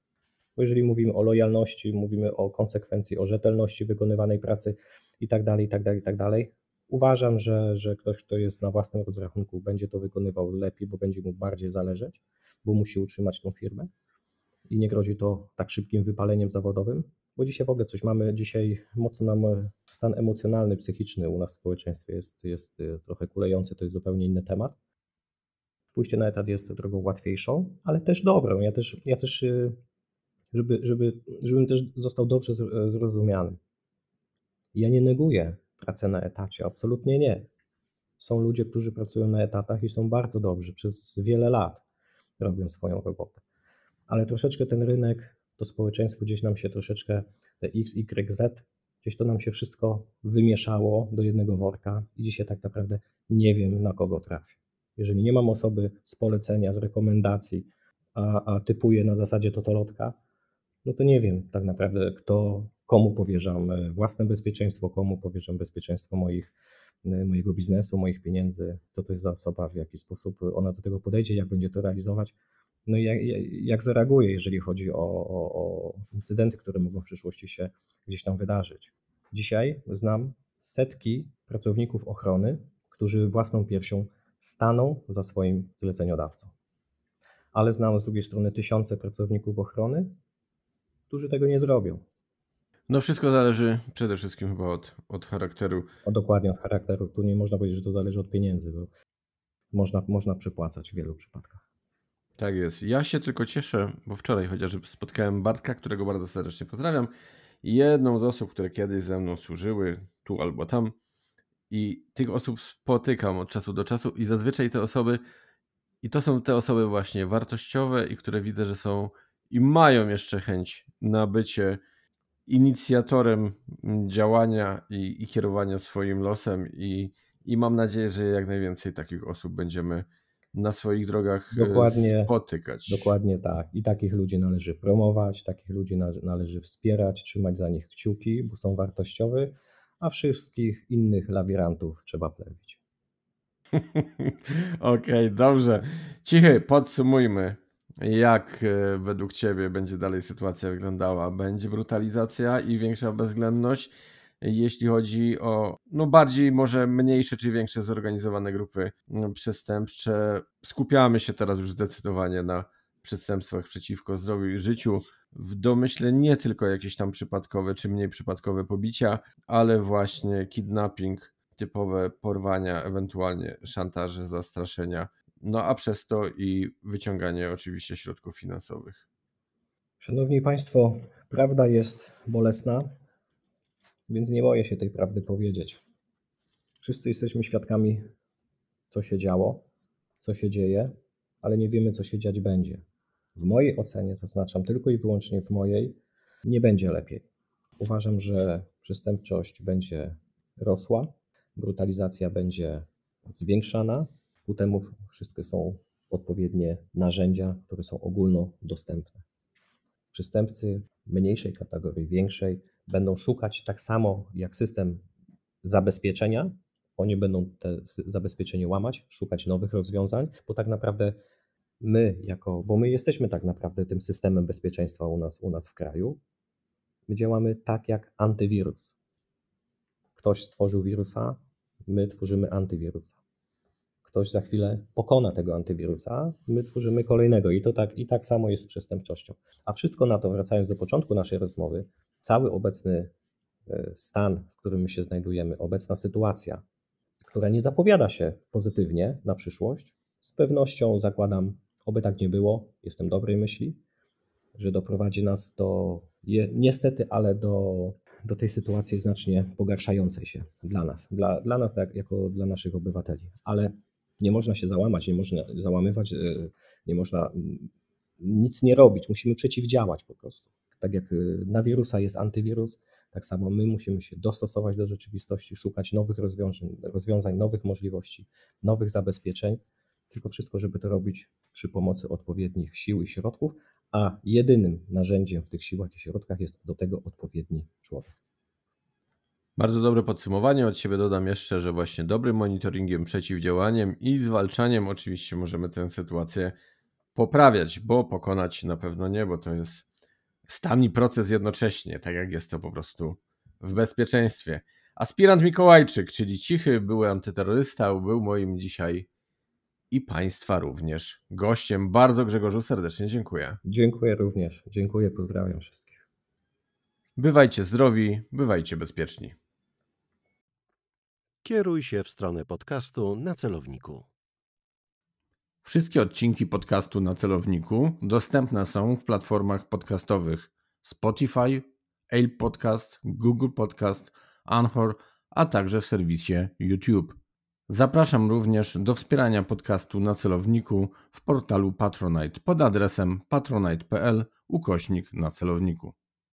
Bo jeżeli mówimy o lojalności, mówimy o konsekwencji, o rzetelności wykonywanej pracy i tak dalej, i tak dalej, i tak dalej, uważam, że, że ktoś, kto jest na własnym rozrachunku, będzie to wykonywał lepiej, bo będzie mu bardziej zależeć, bo musi utrzymać tą firmę i nie grozi to tak szybkim wypaleniem zawodowym, bo dzisiaj w ogóle coś mamy, dzisiaj mocno nam e, stan emocjonalny, psychiczny u nas w społeczeństwie jest, jest e, trochę kulejący, to jest zupełnie inny temat. Pójście na etat jest drogą łatwiejszą, ale też dobrą. Ja też, ja też e, żeby, żeby, żebym też został dobrze zrozumiany. Ja nie neguję pracy na etacie, absolutnie nie. Są ludzie, którzy pracują na etatach i są bardzo dobrzy przez wiele lat, robią swoją robotę. Ale troszeczkę ten rynek to społeczeństwo gdzieś nam się troszeczkę, te X, Y, Z, gdzieś to nam się wszystko wymieszało do jednego worka i dzisiaj tak naprawdę nie wiem, na kogo trafię. Jeżeli nie mam osoby z polecenia, z rekomendacji, a, a typuję na zasadzie totolotka, no to nie wiem tak naprawdę, kto, komu powierzam e, własne bezpieczeństwo, komu powierzam bezpieczeństwo moich, e, mojego biznesu, moich pieniędzy, co to jest za osoba, w jaki sposób ona do tego podejdzie, jak będzie to realizować no i jak, jak zareaguje, jeżeli chodzi o, o, o incydenty, które mogą w przyszłości się gdzieś tam wydarzyć. Dzisiaj znam setki pracowników ochrony, którzy własną piersią staną za swoim zleceniodawcą. Ale znam z drugiej strony tysiące pracowników ochrony, którzy tego nie zrobią. No wszystko zależy przede wszystkim chyba od, od charakteru. O, dokładnie od charakteru. Tu nie można powiedzieć, że to zależy od pieniędzy, bo można, można przypłacać w wielu przypadkach. Tak jest. Ja się tylko cieszę, bo wczoraj chociażby spotkałem Bartka, którego bardzo serdecznie pozdrawiam. Jedną z osób, które kiedyś ze mną służyły, tu albo tam. I tych osób spotykam od czasu do czasu, i zazwyczaj te osoby, i to są te osoby właśnie wartościowe, i które widzę, że są i mają jeszcze chęć na bycie inicjatorem działania i, i kierowania swoim losem. I, I mam nadzieję, że jak najwięcej takich osób będziemy na swoich drogach e, dokładnie, spotykać. Dokładnie tak. I takich ludzi należy promować, takich ludzi należy wspierać, trzymać za nich kciuki, bo są wartościowe, a wszystkich innych lawirantów trzeba plewić. [LAUGHS] Okej, okay, dobrze. Cichy, podsumujmy. Jak e, według Ciebie będzie dalej sytuacja wyglądała? Będzie brutalizacja i większa bezwzględność? jeśli chodzi o no bardziej może mniejsze czy większe zorganizowane grupy no, przestępcze. Skupiamy się teraz już zdecydowanie na przestępstwach przeciwko zdrowiu i życiu. W domyśle nie tylko jakieś tam przypadkowe czy mniej przypadkowe pobicia, ale właśnie kidnapping, typowe porwania, ewentualnie szantaże, zastraszenia, no a przez to i wyciąganie oczywiście środków finansowych. Szanowni Państwo, prawda jest bolesna, więc nie boję się tej prawdy powiedzieć. Wszyscy jesteśmy świadkami, co się działo, co się dzieje, ale nie wiemy, co się dziać będzie. W mojej ocenie, zaznaczam tylko i wyłącznie w mojej, nie będzie lepiej. Uważam, że przestępczość będzie rosła, brutalizacja będzie zwiększana. Ku temu wszystkie są odpowiednie narzędzia, które są ogólnodostępne. Przestępcy mniejszej kategorii, większej, będą szukać tak samo jak system zabezpieczenia, oni będą te zabezpieczenie łamać, szukać nowych rozwiązań, bo tak naprawdę my, jako, bo my jesteśmy tak naprawdę tym systemem bezpieczeństwa u nas, u nas w kraju, my działamy tak jak antywirus. Ktoś stworzył wirusa, my tworzymy antywirusa. Ktoś za chwilę pokona tego antywirusa, my tworzymy kolejnego i to tak, i tak samo jest z przestępczością. A wszystko na to, wracając do początku naszej rozmowy, cały obecny e, stan, w którym my się znajdujemy, obecna sytuacja, która nie zapowiada się pozytywnie na przyszłość, z pewnością zakładam, oby tak nie było, jestem dobrej myśli, że doprowadzi nas do, niestety, ale do, do tej sytuacji znacznie pogarszającej się dla nas, dla, dla nas tak, jako dla naszych obywateli. Ale nie można się załamać, nie można załamywać, e, nie można nic nie robić, musimy przeciwdziałać po prostu. Tak jak e, na wirusa jest antywirus, tak samo my musimy się dostosować do rzeczywistości, szukać nowych rozwiązań, rozwiązań nowych możliwości, nowych zabezpieczeń. Tylko wszystko, żeby to robić przy pomocy odpowiednich sił i środków, a jedynym narzędziem w tych siłach i środkach jest do tego odpowiedni człowiek. Bardzo dobre podsumowanie. Od siebie dodam jeszcze, że właśnie dobrym monitoringiem, przeciwdziałaniem i zwalczaniem oczywiście możemy tę sytuację poprawiać, bo pokonać na pewno nie, bo to jest stan i proces jednocześnie, tak jak jest to po prostu w bezpieczeństwie. Aspirant Mikołajczyk, czyli cichy były antyterrorysta, był moim dzisiaj i Państwa również gościem. Bardzo Grzegorzu serdecznie dziękuję. Dziękuję również. Dziękuję, pozdrawiam wszystkich. Bywajcie zdrowi, bywajcie bezpieczni. Kieruj się w stronę podcastu na celowniku. Wszystkie odcinki podcastu na celowniku dostępne są w platformach podcastowych Spotify, Apple Podcast, Google Podcast, Anchor, a także w serwisie YouTube. Zapraszam również do wspierania podcastu na celowniku w portalu Patronite pod adresem patronite.pl ukośnik na celowniku.